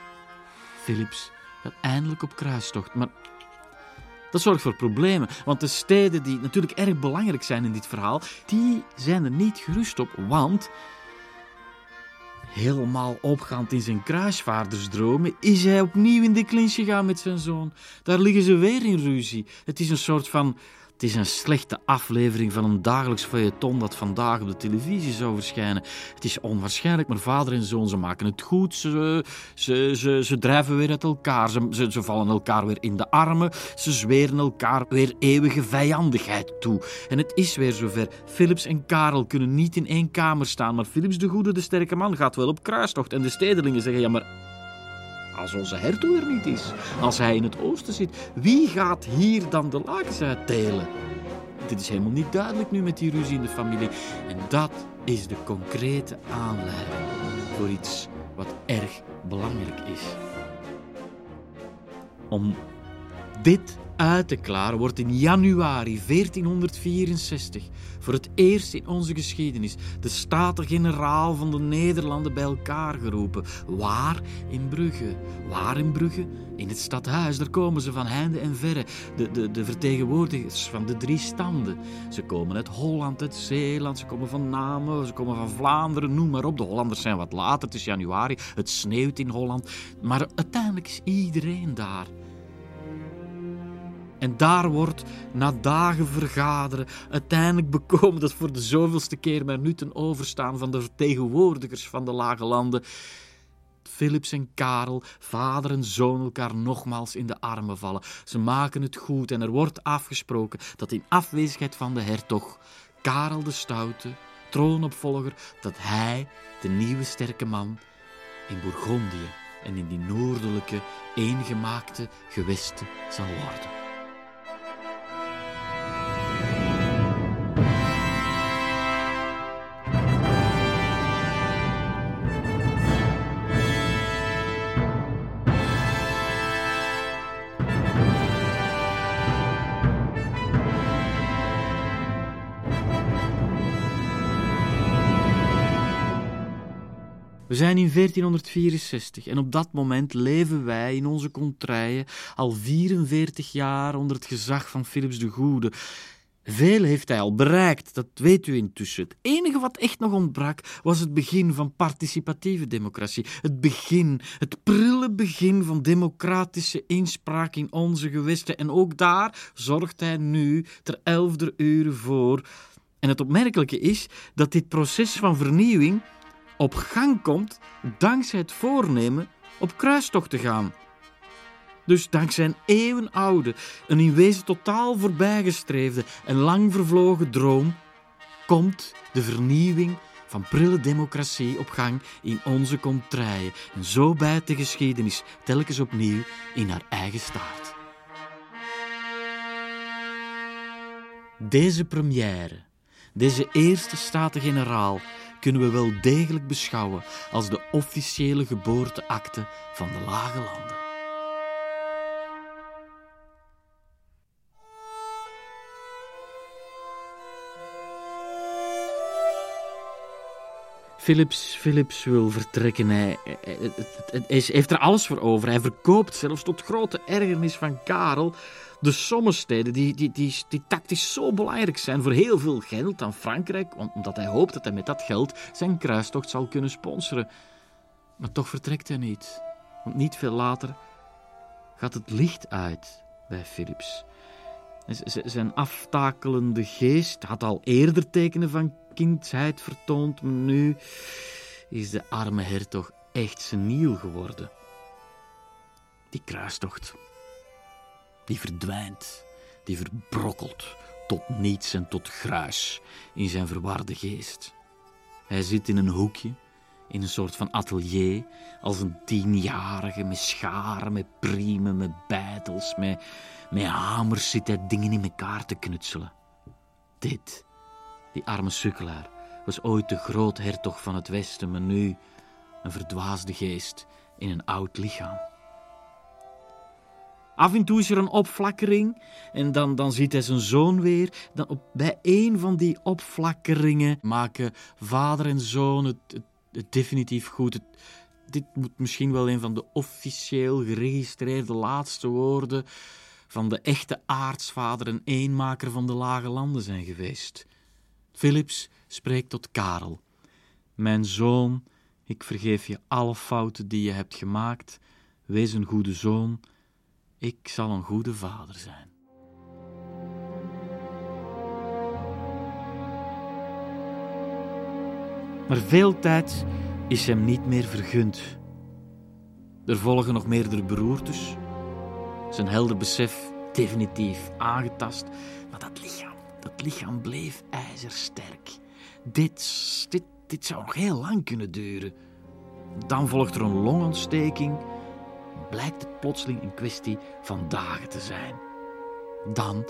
Philips gaat eindelijk op kruistocht, maar dat zorgt voor problemen, want de steden die natuurlijk erg belangrijk zijn in dit verhaal, die zijn er niet gerust op, want Helemaal opgaand in zijn kruisvaardersdromen is hij opnieuw in de clinch gegaan met zijn zoon. Daar liggen ze weer in ruzie. Het is een soort van het is een slechte aflevering van een dagelijks feuilleton dat vandaag op de televisie zou verschijnen. Het is onwaarschijnlijk, maar vader en zoon, ze maken het goed. Ze, ze, ze, ze drijven weer uit elkaar. Ze, ze, ze vallen elkaar weer in de armen. Ze zweren elkaar weer eeuwige vijandigheid toe. En het is weer zover. Philips en Karel kunnen niet in één kamer staan, maar Philips de Goede, de sterke man, gaat wel op kruistocht. En de stedelingen zeggen, ja maar als onze hertog er niet is, als hij in het oosten zit, wie gaat hier dan de lakens uitdelen? Dit is helemaal niet duidelijk nu met die ruzie in de familie. En dat is de concrete aanleiding voor iets wat erg belangrijk is. Om dit uit te klaren wordt in januari 1464 voor het eerst in onze geschiedenis de Staten-Generaal van de Nederlanden bij elkaar geroepen. Waar? In Brugge. Waar in Brugge? In het stadhuis. Daar komen ze van heinde en verre. De, de, de vertegenwoordigers van de drie standen. Ze komen uit Holland, uit Zeeland, ze komen van Namen, ze komen van Vlaanderen, noem maar op. De Hollanders zijn wat later, het is januari, het sneeuwt in Holland. Maar uiteindelijk is iedereen daar. En daar wordt, na dagen vergaderen, uiteindelijk bekomen dat voor de zoveelste keer maar nu ten overstaan van de vertegenwoordigers van de lage landen. Philips en Karel, vader en zoon, elkaar nogmaals in de armen vallen. Ze maken het goed en er wordt afgesproken dat in afwezigheid van de hertog, Karel de Stoute, troonopvolger, dat hij, de nieuwe sterke man, in Bourgondië en in die noordelijke, eengemaakte gewesten zal worden. Zijn in 1464 en op dat moment leven wij in onze contraien al 44 jaar onder het gezag van Philips de Goede. Veel heeft hij al bereikt, dat weet u intussen. Het enige wat echt nog ontbrak was het begin van participatieve democratie. Het begin, het prille begin van democratische inspraak in onze gewesten. En ook daar zorgt hij nu ter elfde uren voor. En het opmerkelijke is dat dit proces van vernieuwing op gang komt dankzij het voornemen op kruistocht te gaan. Dus dankzij een eeuwenoude, een in wezen totaal voorbijgestreefde en lang vervlogen droom, komt de vernieuwing van prille democratie op gang in onze contraien. En zo bijt de geschiedenis telkens opnieuw in haar eigen staart. Deze première, deze eerste Staten-Generaal, kunnen we wel degelijk beschouwen als de officiële geboorteakte van de Lage Landen. Philips, Philips wil vertrekken. Hij, heeft er alles voor over. Hij verkoopt zelfs tot grote ergernis van Karel de sommensteden die, die, die, die tactisch zo belangrijk zijn voor heel veel geld aan Frankrijk, omdat hij hoopt dat hij met dat geld zijn kruistocht zal kunnen sponsoren. Maar toch vertrekt hij niet, want niet veel later gaat het licht uit bij Philips. Zijn aftakelende geest had al eerder tekenen van kindsheid vertoond, maar nu is de arme hertog echt seniel geworden. Die kruistocht, die verdwijnt, die verbrokkelt tot niets en tot gruis in zijn verwarde geest. Hij zit in een hoekje, in een soort van atelier, als een tienjarige, met scharen, met priemen, met beitels, met, met hamers zit hij dingen in elkaar te knutselen. Dit die arme sukkelaar was ooit de groothertog van het Westen, maar nu een verdwaasde geest in een oud lichaam. Af en toe is er een opflakkering en dan, dan ziet hij zijn zoon weer. Dan op, bij een van die opflakkeringen maken vader en zoon het, definitief goed. dit moet misschien wel een van de officieel geregistreerde laatste woorden van de echte aartsvader en eenmaker van de lage landen zijn geweest. Philips spreekt tot Karel. Mijn zoon, ik vergeef je alle fouten die je hebt gemaakt. Wees een goede zoon. Ik zal een goede vader zijn. Maar veel tijd is hem niet meer vergund. Er volgen nog meerdere beroertes. Zijn helder besef definitief aangetast, maar dat lichaam het lichaam bleef ijzersterk. Dit, dit, dit zou nog heel lang kunnen duren. Dan volgt er een longontsteking. Blijkt het plotseling een kwestie van dagen te zijn. Dan,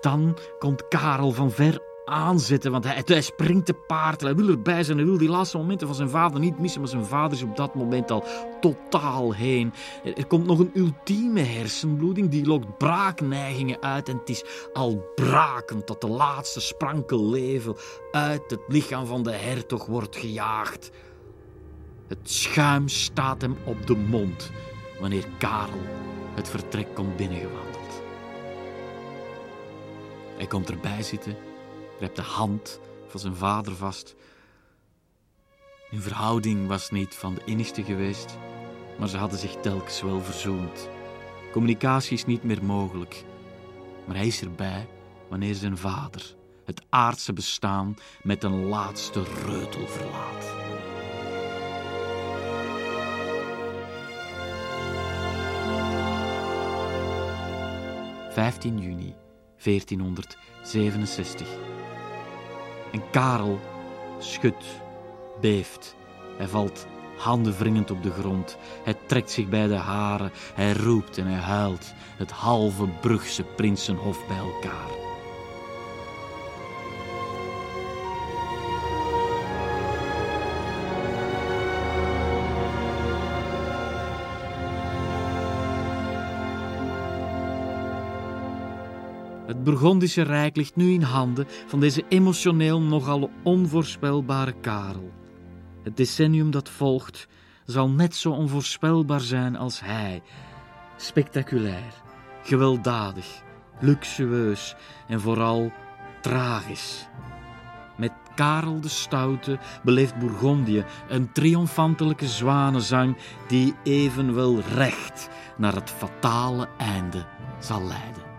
dan komt Karel van ver aanzetten, want hij, hij springt te paard, hij wil erbij zijn, hij wil die laatste momenten van zijn vader niet missen, maar zijn vader is op dat moment al totaal heen. Er komt nog een ultieme hersenbloeding, die lokt braakneigingen uit en het is al brakend dat de laatste sprankel leven uit het lichaam van de hertog wordt gejaagd. Het schuim staat hem op de mond wanneer Karel het vertrek komt binnengewandeld. Hij komt erbij zitten grijpt de hand van zijn vader vast. Hun verhouding was niet van de innigste geweest, maar ze hadden zich telkens wel verzoend. Communicatie is niet meer mogelijk, maar hij is erbij wanneer zijn vader het aardse bestaan met een laatste reutel verlaat. ...15 juni 1467. En Karel schudt, beeft. Hij valt handen op de grond. Hij trekt zich bij de haren. Hij roept en hij huilt. Het halve Brugse prinsenhof bij elkaar. Het Burgondische Rijk ligt nu in handen van deze emotioneel nogal onvoorspelbare Karel. Het decennium dat volgt zal net zo onvoorspelbaar zijn als hij. Spectaculair, gewelddadig, luxueus en vooral tragisch. Met Karel de Stoute beleeft Bourgondië een triomfantelijke zwanenzang die evenwel recht naar het fatale einde zal leiden.